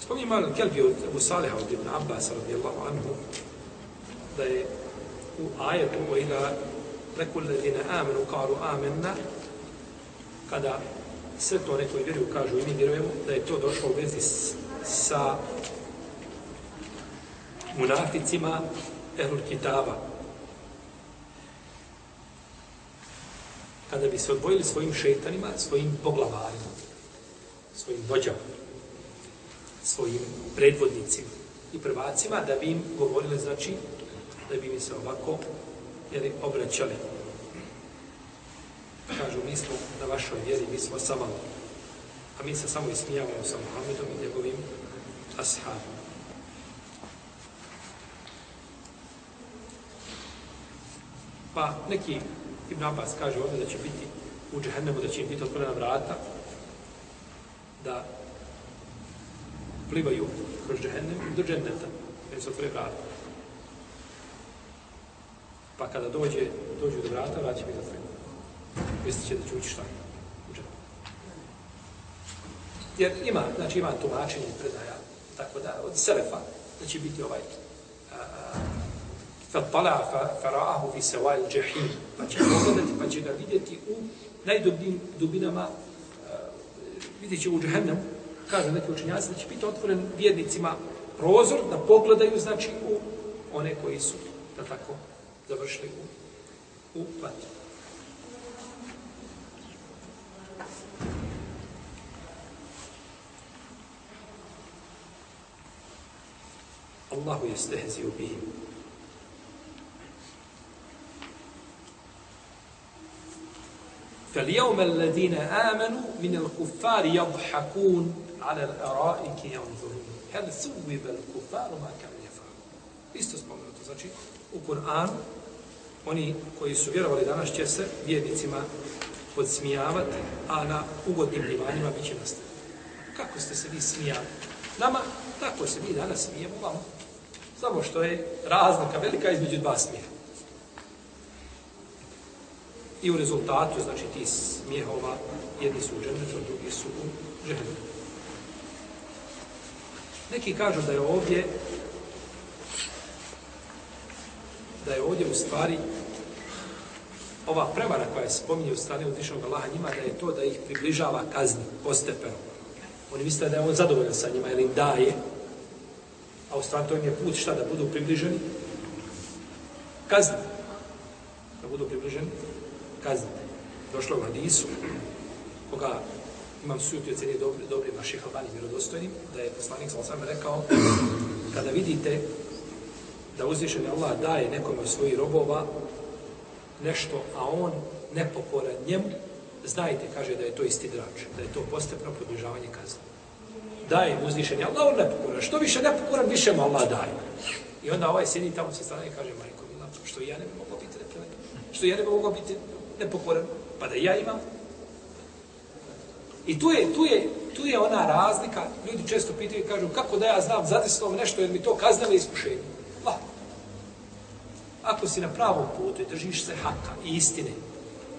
Spominje malo Kelbi od Abu Saliha od Ibn Abbas radijallahu anhu da je u ajetu o ila rekul ladine amenu karu amenna kada sve to neko i vjeruju kažu i mi vjerujemo da je to došlo u vezi sa munaficima Ehlul Kitaba kada bi se odvojili svojim šeitanima, svojim poglavarima, svojim vođama svojim predvodnicima i prvacima da bi im govorili, znači, da bi mi se ovako jeli, obraćali. Kažu, mi smo na vašoj vjeri, mi smo sa vama. A mi se samo ismijavamo sa Muhammedom i njegovim ashabima. Pa neki Ibn Abbas kaže ovdje da će biti u džehennemu, da će im biti otvorena vrata, da plivaju kroz džehennem do dženneta, jer se otvore vrata. Pa kada dođe, dođu do vrata, vrat će biti otvoreno. Mislit će da će ući šta? U džehennem. Jer ima, znači ima tumačenje predaja, tako da, od Selefa, da će biti ovaj فَطَلَعَ فَرَاهُ فِي سَوَاءِ الْجَحِيمِ Pa će pogledati, pa će ga vidjeti u najdubnim dubinama, uh, vidjet će u džehennemu, kaže neki učenjaci, da će biti otvoren vjednicima prozor da pogledaju, znači, u one koji su, da tako, završili u, u vatru. Allahu je stehzio bihim. فاليوم الذين آمنوا من الكفار يضحكون على الارائك ينظرون هل ثوب الكفار ما كانوا يفعلون isto spomenuto znači u Kur'anu oni koji su vjerovali danas će se vjernicima podsmijavati a na ugodnim divanjima bit će nastaviti kako ste se vi smijali nama tako se mi danas smijemo vam samo što je razlika velika između dva smija i u rezultatu znači ti smijehova jedni su u džennetu, drugi su u džennetu Neki kažu da je ovdje da je ovdje u stvari ova prevara koja se spominje u strane uzvišenog Allaha njima, da je to da ih približava kazni postepeno. Oni misle da je on zadovoljan sa njima jer im daje, a u stvari to im je put šta da budu približeni? Kazni. Da budu približeni? Kazniti. Došlo u hadisu, (clears throat) koga imam sujuti ocenije dobri, dobri vaših albani vjerodostojnim, da je poslanik sa osam rekao, (clears throat) kada vidite da uzvišeni Allah daje nekome od svojih robova nešto, a on nepokoran njemu, znajte, kaže da je to isti drač, da je to postepno produžavanje kazne. Daje mu uzvišeni Allah, on nepokoran. Što više nepokoran, više mu Allah daje. I onda ovaj sjedi tamo sa strane i kaže, majko, mila, što ja ne bi mogao biti repelent? Što ja ne bi mogao biti nepokoran? Pa da ja imam I tu je, tu je tu je ona razlika, ljudi često pitaju i kažu, kako da ja znam zadesno nešto, jer mi to kaznalo iskušenje. Lako. Ako si na pravom putu i držiš se haka i istine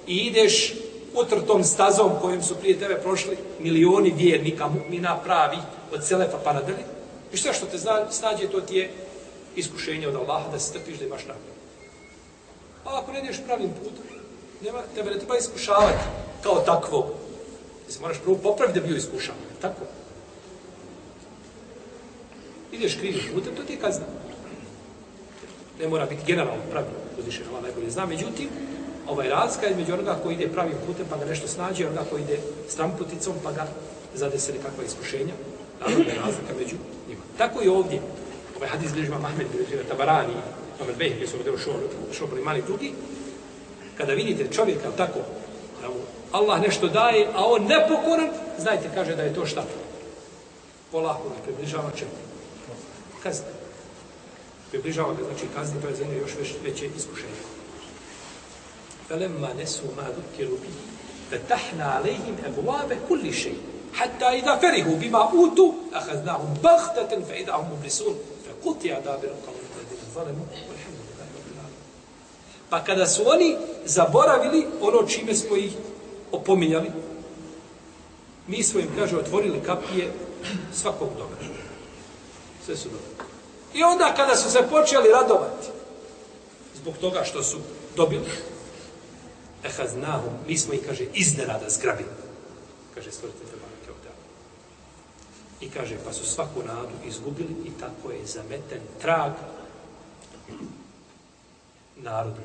i ideš utrtom stazom kojim su prije tebe prošli milioni vjernika, mu'mina pravi, od Selefa pa nadalje, i sve što te zna, snađe, to ti je iskušenje od Allaha da se strpiš da imaš nagradu. A pa ako ne ideš pravim putom, nema, tebe ne treba iskušavati kao takvo. Ti se moraš prvo popraviti da bio iskušan. Tako. Ideš krivim putem, to ti je kazna. Ne mora biti generalno pravilo, uzvišen Allah najbolje zna. Međutim, ovaj razlika između onoga koji ide pravim putem pa ga nešto snađe, onoga koji ide stramputicom pa ga zadese nekakva iskušenja. Naravno je razlika među njima. Tako i ovdje. Ovaj hadis bližima Mahmed, bližima Tabarani, Mahmed Beh, gdje su rodili šobali mali drugi, kada vidite čovjeka tako, da mu Allah nešto daje, a on nepokoran, znajte, kaže da je to šta? Polako ga približava čemu? Kazni. Približava ga, znači kazni, to je za još već, veće iskušenje. فلما نسوا ما ذكروا به فتحنا عليهم أبواب كل شيء حتى إذا فرحوا بما أوتوا أخذناهم بغتة فإذا هم مبلسون فقطع دابر القوم الذين ظلموا Pa kada su oni zaboravili ono čime smo ih opominjali, mi smo im, kaže, otvorili kapije svakog dobra. Sve su dobro. I onda kada su se počeli radovati, zbog toga što su dobili, ehaznahum, mi smo ih, kaže, iznenada zgrabili. Kaže, stvorite te banke ovdje. I kaže, pa su svaku nadu izgubili i tako je zameten trag narodu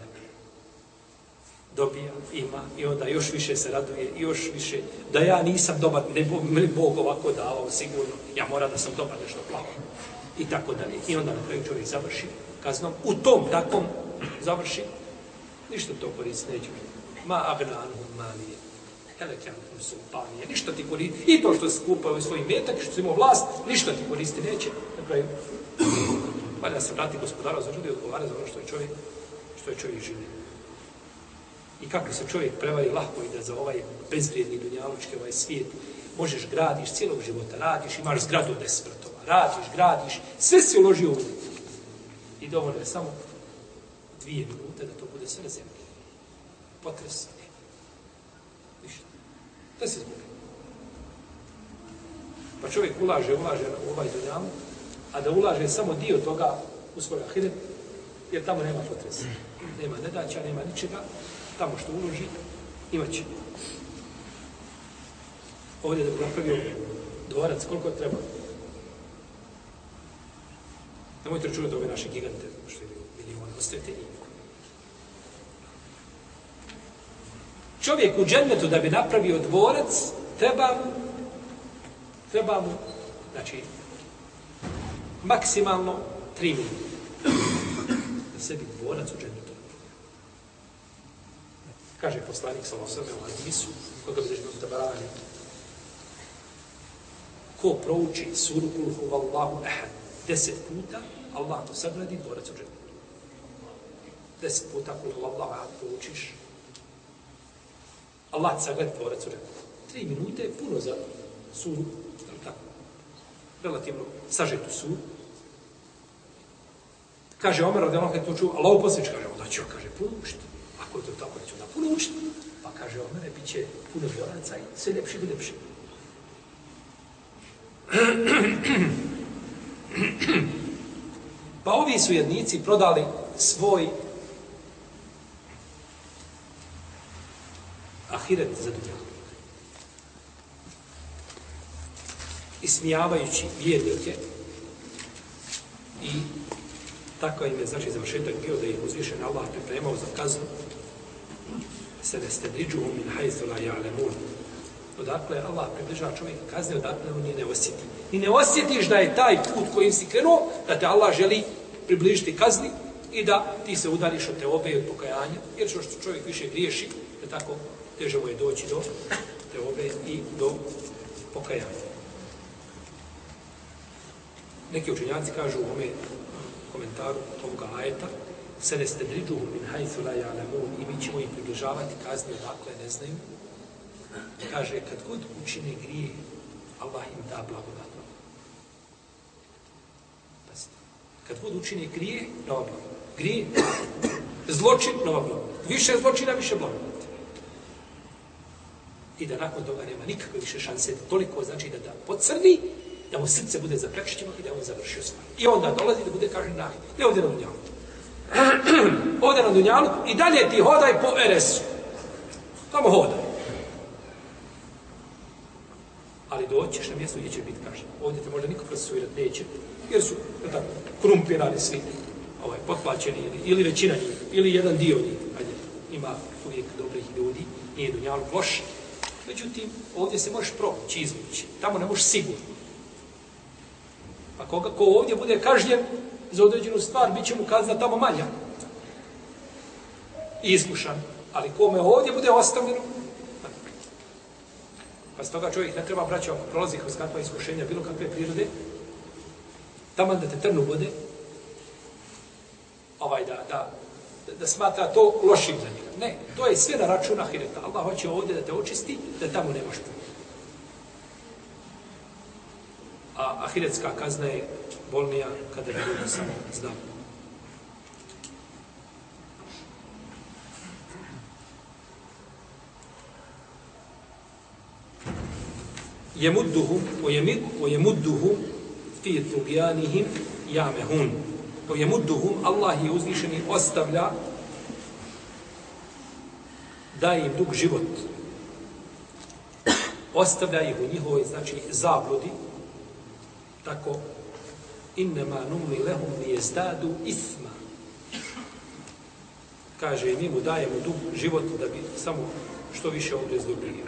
dobija, ima i onda još više se raduje i još više da ja nisam dobar, ne Bog, Bog ovako davao sigurno, ja mora da sam dobar nešto plavo. I tako dalje. I onda na kraju čovjek završi kaznom. U tom takvom završi, ništa to koristi neće biti ma agnanu malije. Helekjankum sultanije. Ništa ti koristi. I to što se skupao u metak, što si imao vlast, ništa ti koristi neće. Na kraju, valja se vrati gospodara za ljudi odgovara za ono što je čovjek, što je čovjek živio. I kako se čovjek prevari lahko i da za ovaj bezvrijedni dunjalučki ovaj svijet možeš gradiš cijelog života, radiš, imaš zgradu od desetvrtova, radiš, gradiš, sve si uložio u I dovoljno je samo dvije minute da to bude sve na zemlji potres. Ništa. Da se zbog. Pa čovjek ulaže, ulaže u ovaj dunjalu, a da ulaže samo dio toga u svoj ahiret, jer tamo nema potresa. Nema nedaća, nema ničega. Tamo što uloži, imat će. Ovdje da bi napravio dvorac, koliko treba? Nemojte računati ove naše gigante, što je milijon, ostavite njih. čovjek u džennetu da bi napravio dvorac, treba mu, treba mu, znači, maksimalno tri minuta. Da sebi dvorac u džennetu. Kaže poslanik sa osame u hadisu, koga bi držimo tabarani, ko prouči suru kul huvallahu ehad deset puta, Allah to sagradi dvorac u džetu. Deset puta kul huvallahu ehad proučiš, Allah ti sagradi tvorac u džetu. Tri minute je puno za suru, tako, relativno sažetu suru. Kaže Omer, od jednog to čuo, Allah uposlič, kaže, onda ću, kaže, proučiti. Ako je to tako, neću da puno učiti. Pa kaže Omer, bit će puno dvoraca i sve ljepši i ljepši. pa ovi su jednici prodali svoj ahiret za dunjavu. Ismijavajući vjernike i tako im je, znači, završetak bio da ih uzvišen Allah pripremao za kaznu se ne ste driđu min hajzu la ja'lemun. Odakle Allah približava čovjeka kazne, odakle on je ne osjeti. I ne osjetiš da je taj put kojim si krenuo, da te Allah želi približiti kazni i da ti se udariš od te obe od pokajanja, jer što čovjek više griješi, da tako teže mu je doći do te obe i do pokajanja. Neki učenjaci kažu u ome komentaru ovoga ajeta se ne ste driđuhu min hajthu la ja'lamun i mi ćemo im približavati kazni odakle ne znaju. Kaže, kad god učine grije, Allah im da blagodat. Pazite. Kad god učine grije, nova blagodat. Grije, zločin, nova blagodat. Više zločina, više blagodat. I da nakon toga nema nikakve više šanse, toliko znači da da pocrni, da mu srce bude zaprekšćeno i da on završio stvar. I onda dolazi da bude kažen nahid. Ne ovdje na dunjavu. (clears throat) ovdje na Dunjalu i dalje ti hodaj po RS-u. Tamo hodaj. Ali doćeš na mjesto gdje će biti kažen. Ovdje te možda niko procesuirati neće. Jer su je tako, krumpirani svi ovaj, potplaćeni ili, ili većina njih, ili jedan dio njih. Ajde, ima uvijek dobrih ljudi, nije Dunjalu loš. Međutim, ovdje se možeš proći, izvući. Tamo ne možeš sigurno. A koga, ko ovdje bude kažnjen za određenu stvar, bit će mu kazna tamo manja. I iskušan. Ali kome ovdje bude ostavljeno, pa s toga čovjek ne treba braća ako prolazi kroz kakva iskušenja, bilo kakve prirode, tamo da te trnu vode, ovaj da, da, da smatra to lošim za njega. Ne, to je sve na račun ahireta. Allah hoće ovdje da te očisti, da tamo nemaš puno. A ahiretska kazna je bolnija kada bi ljudi samo znali. Jemudduhu, o jemudduhum fi tugijanihim jamehun. O jemudduhum, Allah je uzvišeni ostavlja daje im dug život. Ostavlja ih u njihovoj, znači, zabludi, tako, innema numli lehum li jezdadu isma. Kaže, mi mu dajemo dug život da bi samo što više ovdje zdobrio.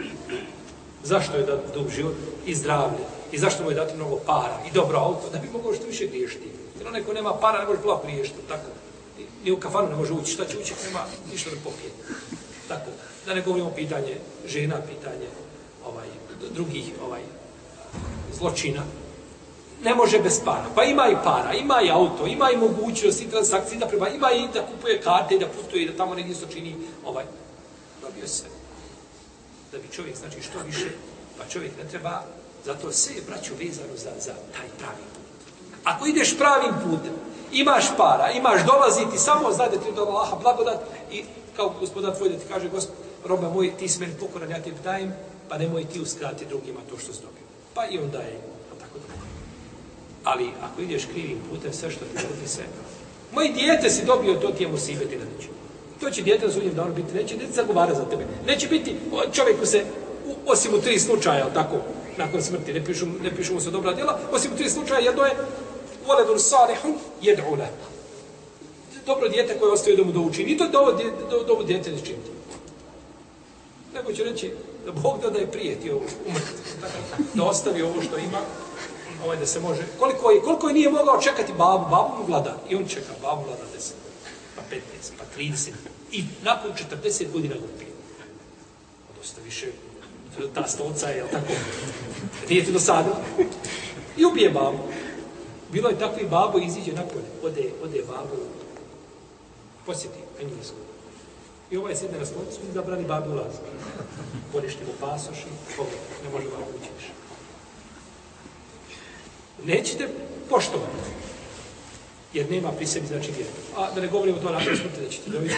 Zašto je da dug život? I zdravlje. I zašto mu je dati mnogo para? I dobro auto, da bi mogao što više griješiti. Jer onaj ko nema para, ne može plak griješiti, tako. Ni u kafanu ne može ući, šta će ući, nema ništa da popije. Tako. Da ne govorimo pitanje žena, pitanje ovaj drugih ovaj zločina. Ne može bez para. Pa ima i para, ima i auto, ima i mogućnost i transakcije da prema, ima i da kupuje karte, i da putuje, da tamo negdje se čini ovaj. Dobio se. Da bi čovjek, znači što više, pa čovjek ne treba, zato se je braću vezano za, za taj pravi put. Ako ideš pravim putem, imaš para, imaš dolaziti, samo znaj da ti od Allaha blagodat i kao gospoda tvoj da ti kaže, gospod, roba moj, ti si meni pokoran, ja ti dajem, pa nemoj ti uskrati drugima to što si dobio. Pa i onda je, tako da. Ali ako ideš krivim putem, sve što ti dodi se, Moje dijete si dobio, to ti je musibeti na neću. To će dijete na sudnjem danu biti, neće dijete zagovara za tebe. Neće biti čovjeku se, osim u tri slučaja, tako, nakon smrti, ne pišu, ne pišu mu se dobra djela, osim u tri slučaja, jedno je, voledun salihun jed'ule dobro dijete koje ostaje da mu douči. Ni to da ovo, da, da ovo dijete ne činiti. Nego će reći da Bog da da je prijetio umrti. (laughs) Da ostavi ovo što ima, ovaj da se može. Koliko je, koliko je nije mogao čekati babu, babu mu vlada. I on čeka, babu vlada 10, pa 15, pa 30. I nakon 40 godina lupi. upije. Dosta više ta stolca je, tako, nije ti dosadilo. I ubije babu. Bilo je takvi babo iziđe napolje, ode, ode babo posjeti Englesku. I ovaj sjedne na stolicu i zabrani babu ulaz. Poništi mu pasoš i pogled, ne može babu ući više. Nećete poštovati. Jer nema pri sebi znači vjeru. A da ne govorimo to nakon smrti da ćete dobiti.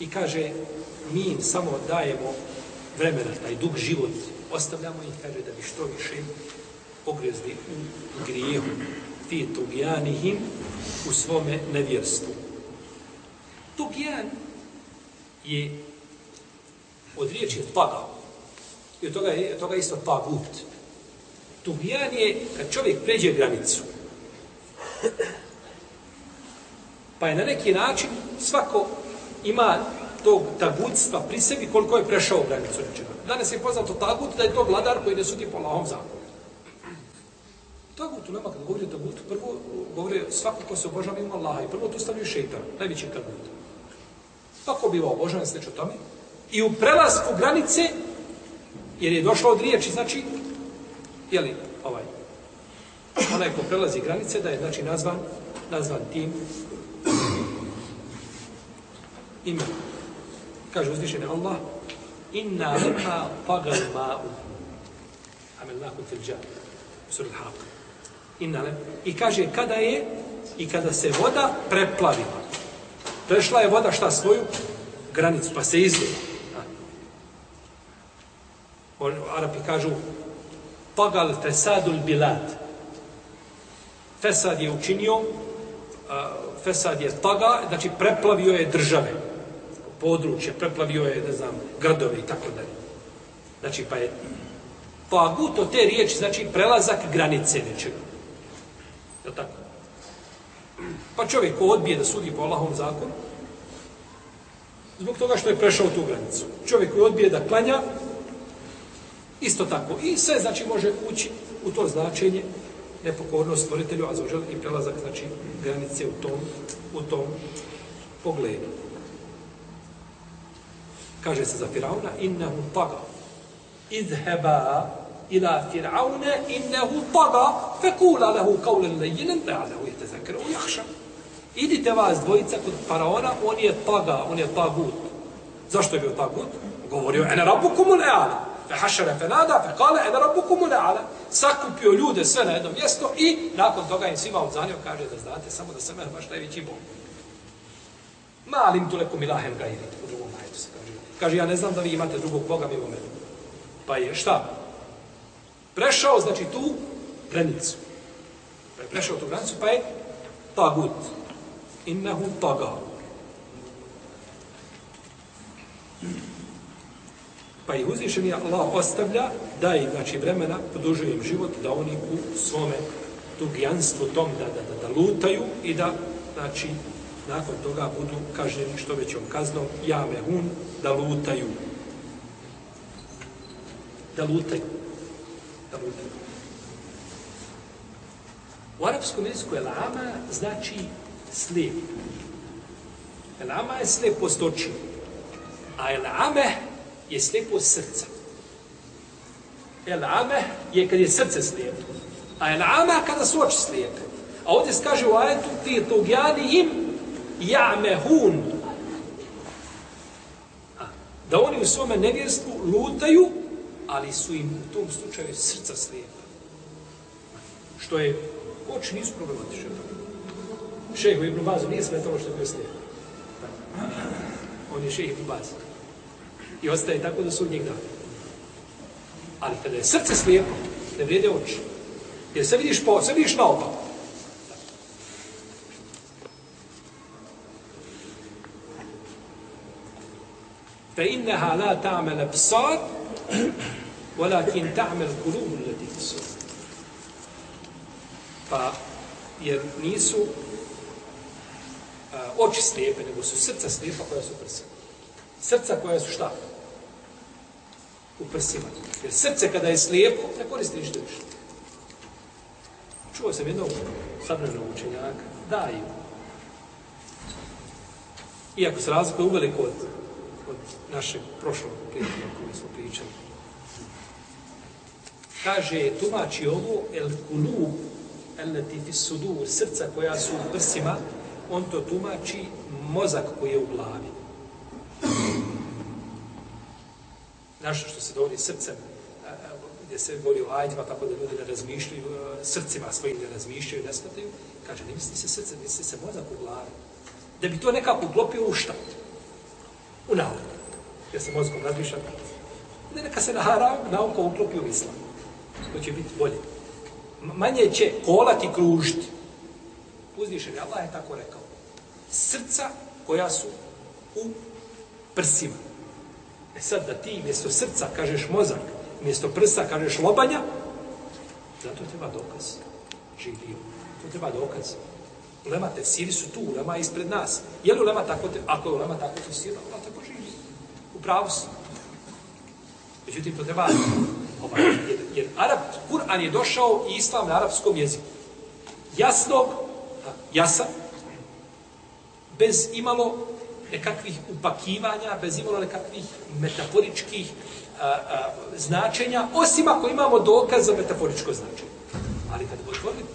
I kaže, mi im samo dajemo vremena, taj dug život, ostavljamo i kaže da bi što više pogrezli u grijehu fi tugijanihim u svome nevjerstvu. Tugijan je od riječi tpagao. I od toga je od toga isto pa tagut. Tugijan je kad čovjek pređe granicu. Pa je na neki način svako ima tog tagutstva pri sebi koliko je prešao granicu nečega. Danas je poznato tagut da je to vladar koji ne sudi po lahom zakonu. Tagutu ulema, kad govori o tagutu, prvo govori svako ko se obožava ima Allaha i prvo tu stavljaju šeitan, najveći tagut. ko biva obožavan sveč o tome? I u prelasku granice, jer je došlo od riječi, znači, jeli, ovaj, onaj ko prelazi granice, da je, znači, nazvan, nazvan tim imenom. Kaže uzvišeni Allah, inna lema tagal ma'u. Amel fil filđa. Sur al-Haq. Inna lema. I kaže, kada je, i kada se voda preplavila. Prešla je voda šta svoju? Granicu, pa se izlila on, Arapi kažu, pagal fesadul bilad. Fesad je učinio, Fesad je taga, znači preplavio je države, područje, preplavio je, ne znam, gradove i tako dalje. Znači, pa je tagut od te riječi, znači prelazak granice nečega. Je tako? Pa čovjek ko odbije da sudi po Allahom zakonu, zbog toga što je prešao tu granicu. Čovjek koji odbije da klanja, isto tako. I sve, znači, može ući u to značenje nepokornost stvoritelju, a zaožel i prelazak, znači, granice u tom, u tom pogledu. Kaže se za Firauna, innehu taga, idheba ila Firauna, innehu taga, fekula lehu kaulen lejinen, le'alehu jete zekre u jahša. Idite vas dvojica kod Faraona, on je taga, on je tagut. Zašto je bio tagut? Govorio, ene rabukumu eala. Fe hašara fe nada, fe kale, ene rabukumu le'ala. Sakupio ljude sve na jedno mjesto i nakon toga im svima odzanio, kaže da znate samo da sam baš najveći bog. Malim tu lekom ilahem gajri, u drugom majetu se kaže. Kaže, ja ne znam da vi imate drugog boga mimo mene. Pa je šta? Prešao, znači, tu granicu. Pa je prešao tu granicu, pa je tagut. Innehu taga. Pa ih uzvišeni Allah ostavlja, da im znači vremena, podužuje im život, da oni u svome tugijanstvu tom da, da, da, da lutaju i da, znači, nakon toga budu kažnjeni što većom kaznom, jame hun, da lutaju. Da lutaju. Da lutaju. U arapskom jeziku elama znači slijep. Elama je slijep oči. A elame je slijepost srca. Elame je kad je srce slijepo. A elama kada su oči slijepe. A ovdje se kaže u ajetu ti tugjani im ja'mehun. Da oni u svome nevjerstvu lutaju, ali su im u tom slučaju srca slijepa. Što je, oči nisu problematične. Šeho Ibn Bazu nije smetalo što je bio slijep. On je šeho Ibn Bazu i ostaje tako do sudnjeg dana. Ali kada je srce slijepo, ne vrijede oči. Jer se vidiš po, se vidiš na opak. Fe inneha la ta'mel psar, walakin ta'mel kulubu ljudi su. Pa, jer nisu a, oči slijepe, nego su srca slijepa koja su prsa. Srca koja su šta? U prsima. Jer srce kada je slijepo, ne koristi ništa više. Čuo sam jednog sabranog učenjaka, daju. Iako se razlikuje uveliko od od našeg prošlog prijatelja koji smo pričali. Kaže, tumači ovo, el kulu, el latifi sudur, srca koja su u prsima, on to tumači mozak koji je u glavi. Našto što se dovodi srcem, e, e, gdje se govori o ajdima, tako da ljudi ne razmišljaju, e, srcima svojim ne razmišljaju, ne shvataju, kaže, ne misli se srce, misli se mozak u glavi. Da bi to nekako uklopio u šta? u nauku. Jer se mozgom razmišlja. Ne neka se na nauka uklopi u islam. To će biti bolje. Manje će kolati kružiti. Uzvišen je, Allah je tako rekao. Srca koja su u prsima. E sad da ti mjesto srca kažeš mozak, mjesto prsa kažeš lobanja, zato treba dokaz. Živio. To treba dokaz. Ulema tefsiri su tu, ulema ispred nas. Je li ulema tako, te, ako je ulema tako tefsira, ulema tako živi. U pravu si. Međutim, to treba, ovaj, jer, jer Arab, Kur'an je došao i islam na arapskom jeziku. Jasnog, jasan, bez imalo nekakvih upakivanja, bez imalo nekakvih metaforičkih a, a, značenja, osim ako imamo dokaz za metaforičko značenje. Ali kad otvorimo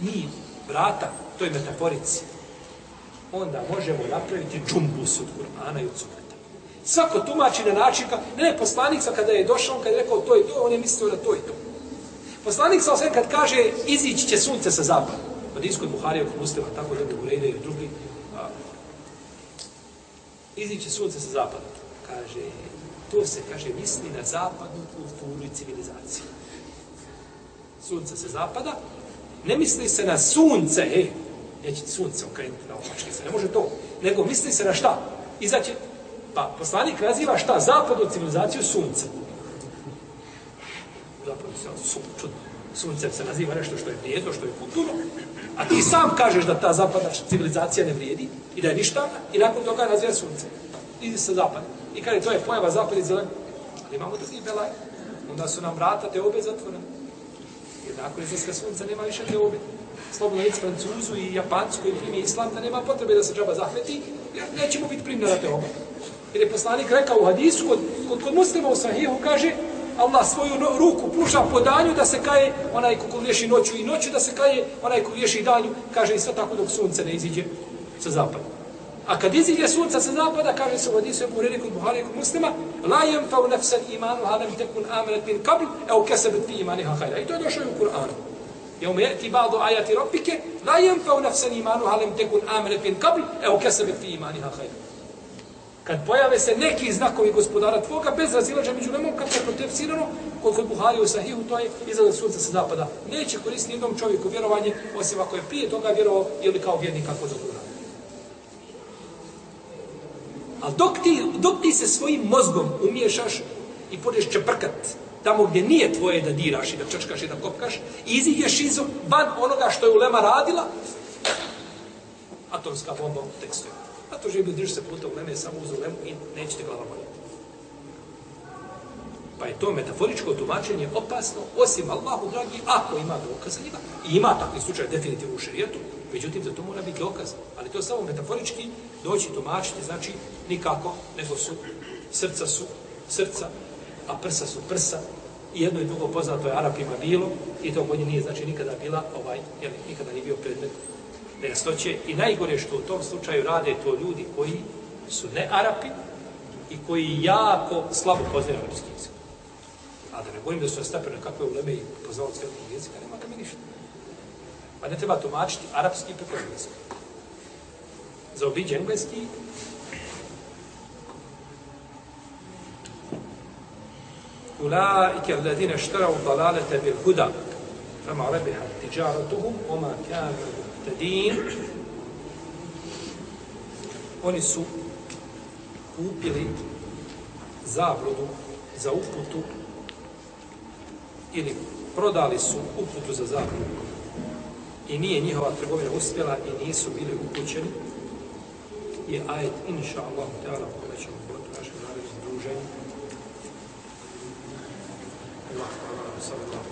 mi vrata toj metaforici, onda možemo napraviti džumbus od Kur'ana i od Sunneta. Svako tumači na način, ka, ne, ne, poslanik sa kada je došao, kada je rekao to i to, on je mislio da to i to. Poslanik sa kad kaže izići će sunce sa zapada, od iskod Buharija, kod muslima, tako da bi Urejde i drugi, a, sunce sa zapada. Kaže, to se, kaže, misli na zapadnu kulturu i civilizaciju. Sunce se zapada, ne misli se na sunce, ej, neće sunce okrenuti na opačke se, ne može to, nego misli se na šta? Izaće, pa poslanik naziva šta? Zapadnu civilizaciju sunce. Zapadnu civilizaciju sunce, čudno. Sunce se naziva nešto što je vrijedno, što je kulturno, a ti sam kažeš da ta zapadna civilizacija ne vrijedi i da je ništa, i nakon toga razvija sunce. Idi sa zapada. I kada je to je pojava zapad i zelen, ali imamo drugi belaj, onda su nam vrata te obe zatvorene. Jer nakon izlaska sunca nema više te obe slobodno reći Francuzu i Japancu koji primi islam, da nema potrebe da se džaba zahveti, jer nećemo biti primljena te obe. Jer je poslanik rekao u hadisu, kod, kod, kod muslima u sahihu kaže, Allah svoju no, ruku pruža po danju da se kaje onaj ko liješi noću i noću da se kaje onaj ko liješi danju, kaže i sve tako dok sunce ne iziđe sa zapada. A kad iziđe sunca sa zapada, kaže se u hadisu Ebu Hureri kod Buhari kod muslima, la yemfau nafsan imanu halem tekun amenet min kabl, evo kesebet fi imaniha hajra. I to je došlo u Kur'anu. يوم يأتي بعض آيات ربك لا ينفع نفسا إيمانها لم تكن آمنة من قبل أو كسبت في إيمانها خيرا kad pojave se neki znakovi gospodara tvoga, bez razilađa među nemom, kako je tefsirano, kod kod Buhari u Sahihu, to je izgled sunca sa zapada. Neće koristiti jednom čovjeku vjerovanje, osim ako je prije toga vjerovao, ili kao vjernik kako dobro. Ali dok ti, dok ti se svojim mozgom umiješaš i podeš čeprkat tamo gdje nije tvoje da diraš i da čačkaš i da kopkaš, i iziđeš iz van onoga što je Ulema radila, atomska bomba u tekstu. A to živi drži se puta Uleme samo uz Ulemu i nećete glava boljeti. Pa je to metaforičko tumačenje opasno, osim Allahu, dragi, ako ima dokaz njima. I ima takvi slučaj definitivno u šerijetu, međutim, za to mora biti dokaz. Ali to samo metaforički doći tumačiti, znači nikako, nego su, srca su, srca, a prsa su prsa, i jedno i drugo poznato je Arapima bilo, i to kod nije znači nikada bila, ovaj, jel, nikada nije bio predmet nejasnoće i najgore što u tom slučaju rade to ljudi koji su ne Arapi i koji jako slabo poznaju arapski jezik. A da ne govorim da su nastapili kakve uleme i poznao cijelog jezika, nema da mi ništa. Pa ne treba tumačiti arapski preko jezika. Za obiđe engleski Ulaike alladine štara u dalalete bil huda. Fama rebiha tijaratuhum, oma kanu muhtedin. Oni su kupili zabludu za uputu ili prodali su uputu za zabludu. I nije njihova trgovina uspjela i nisu bili upućeni. Je ajet inša Allah teala kome ćemo god našem narednom druženju. Allah, Allah, Allah, Allah, Allah, Allah,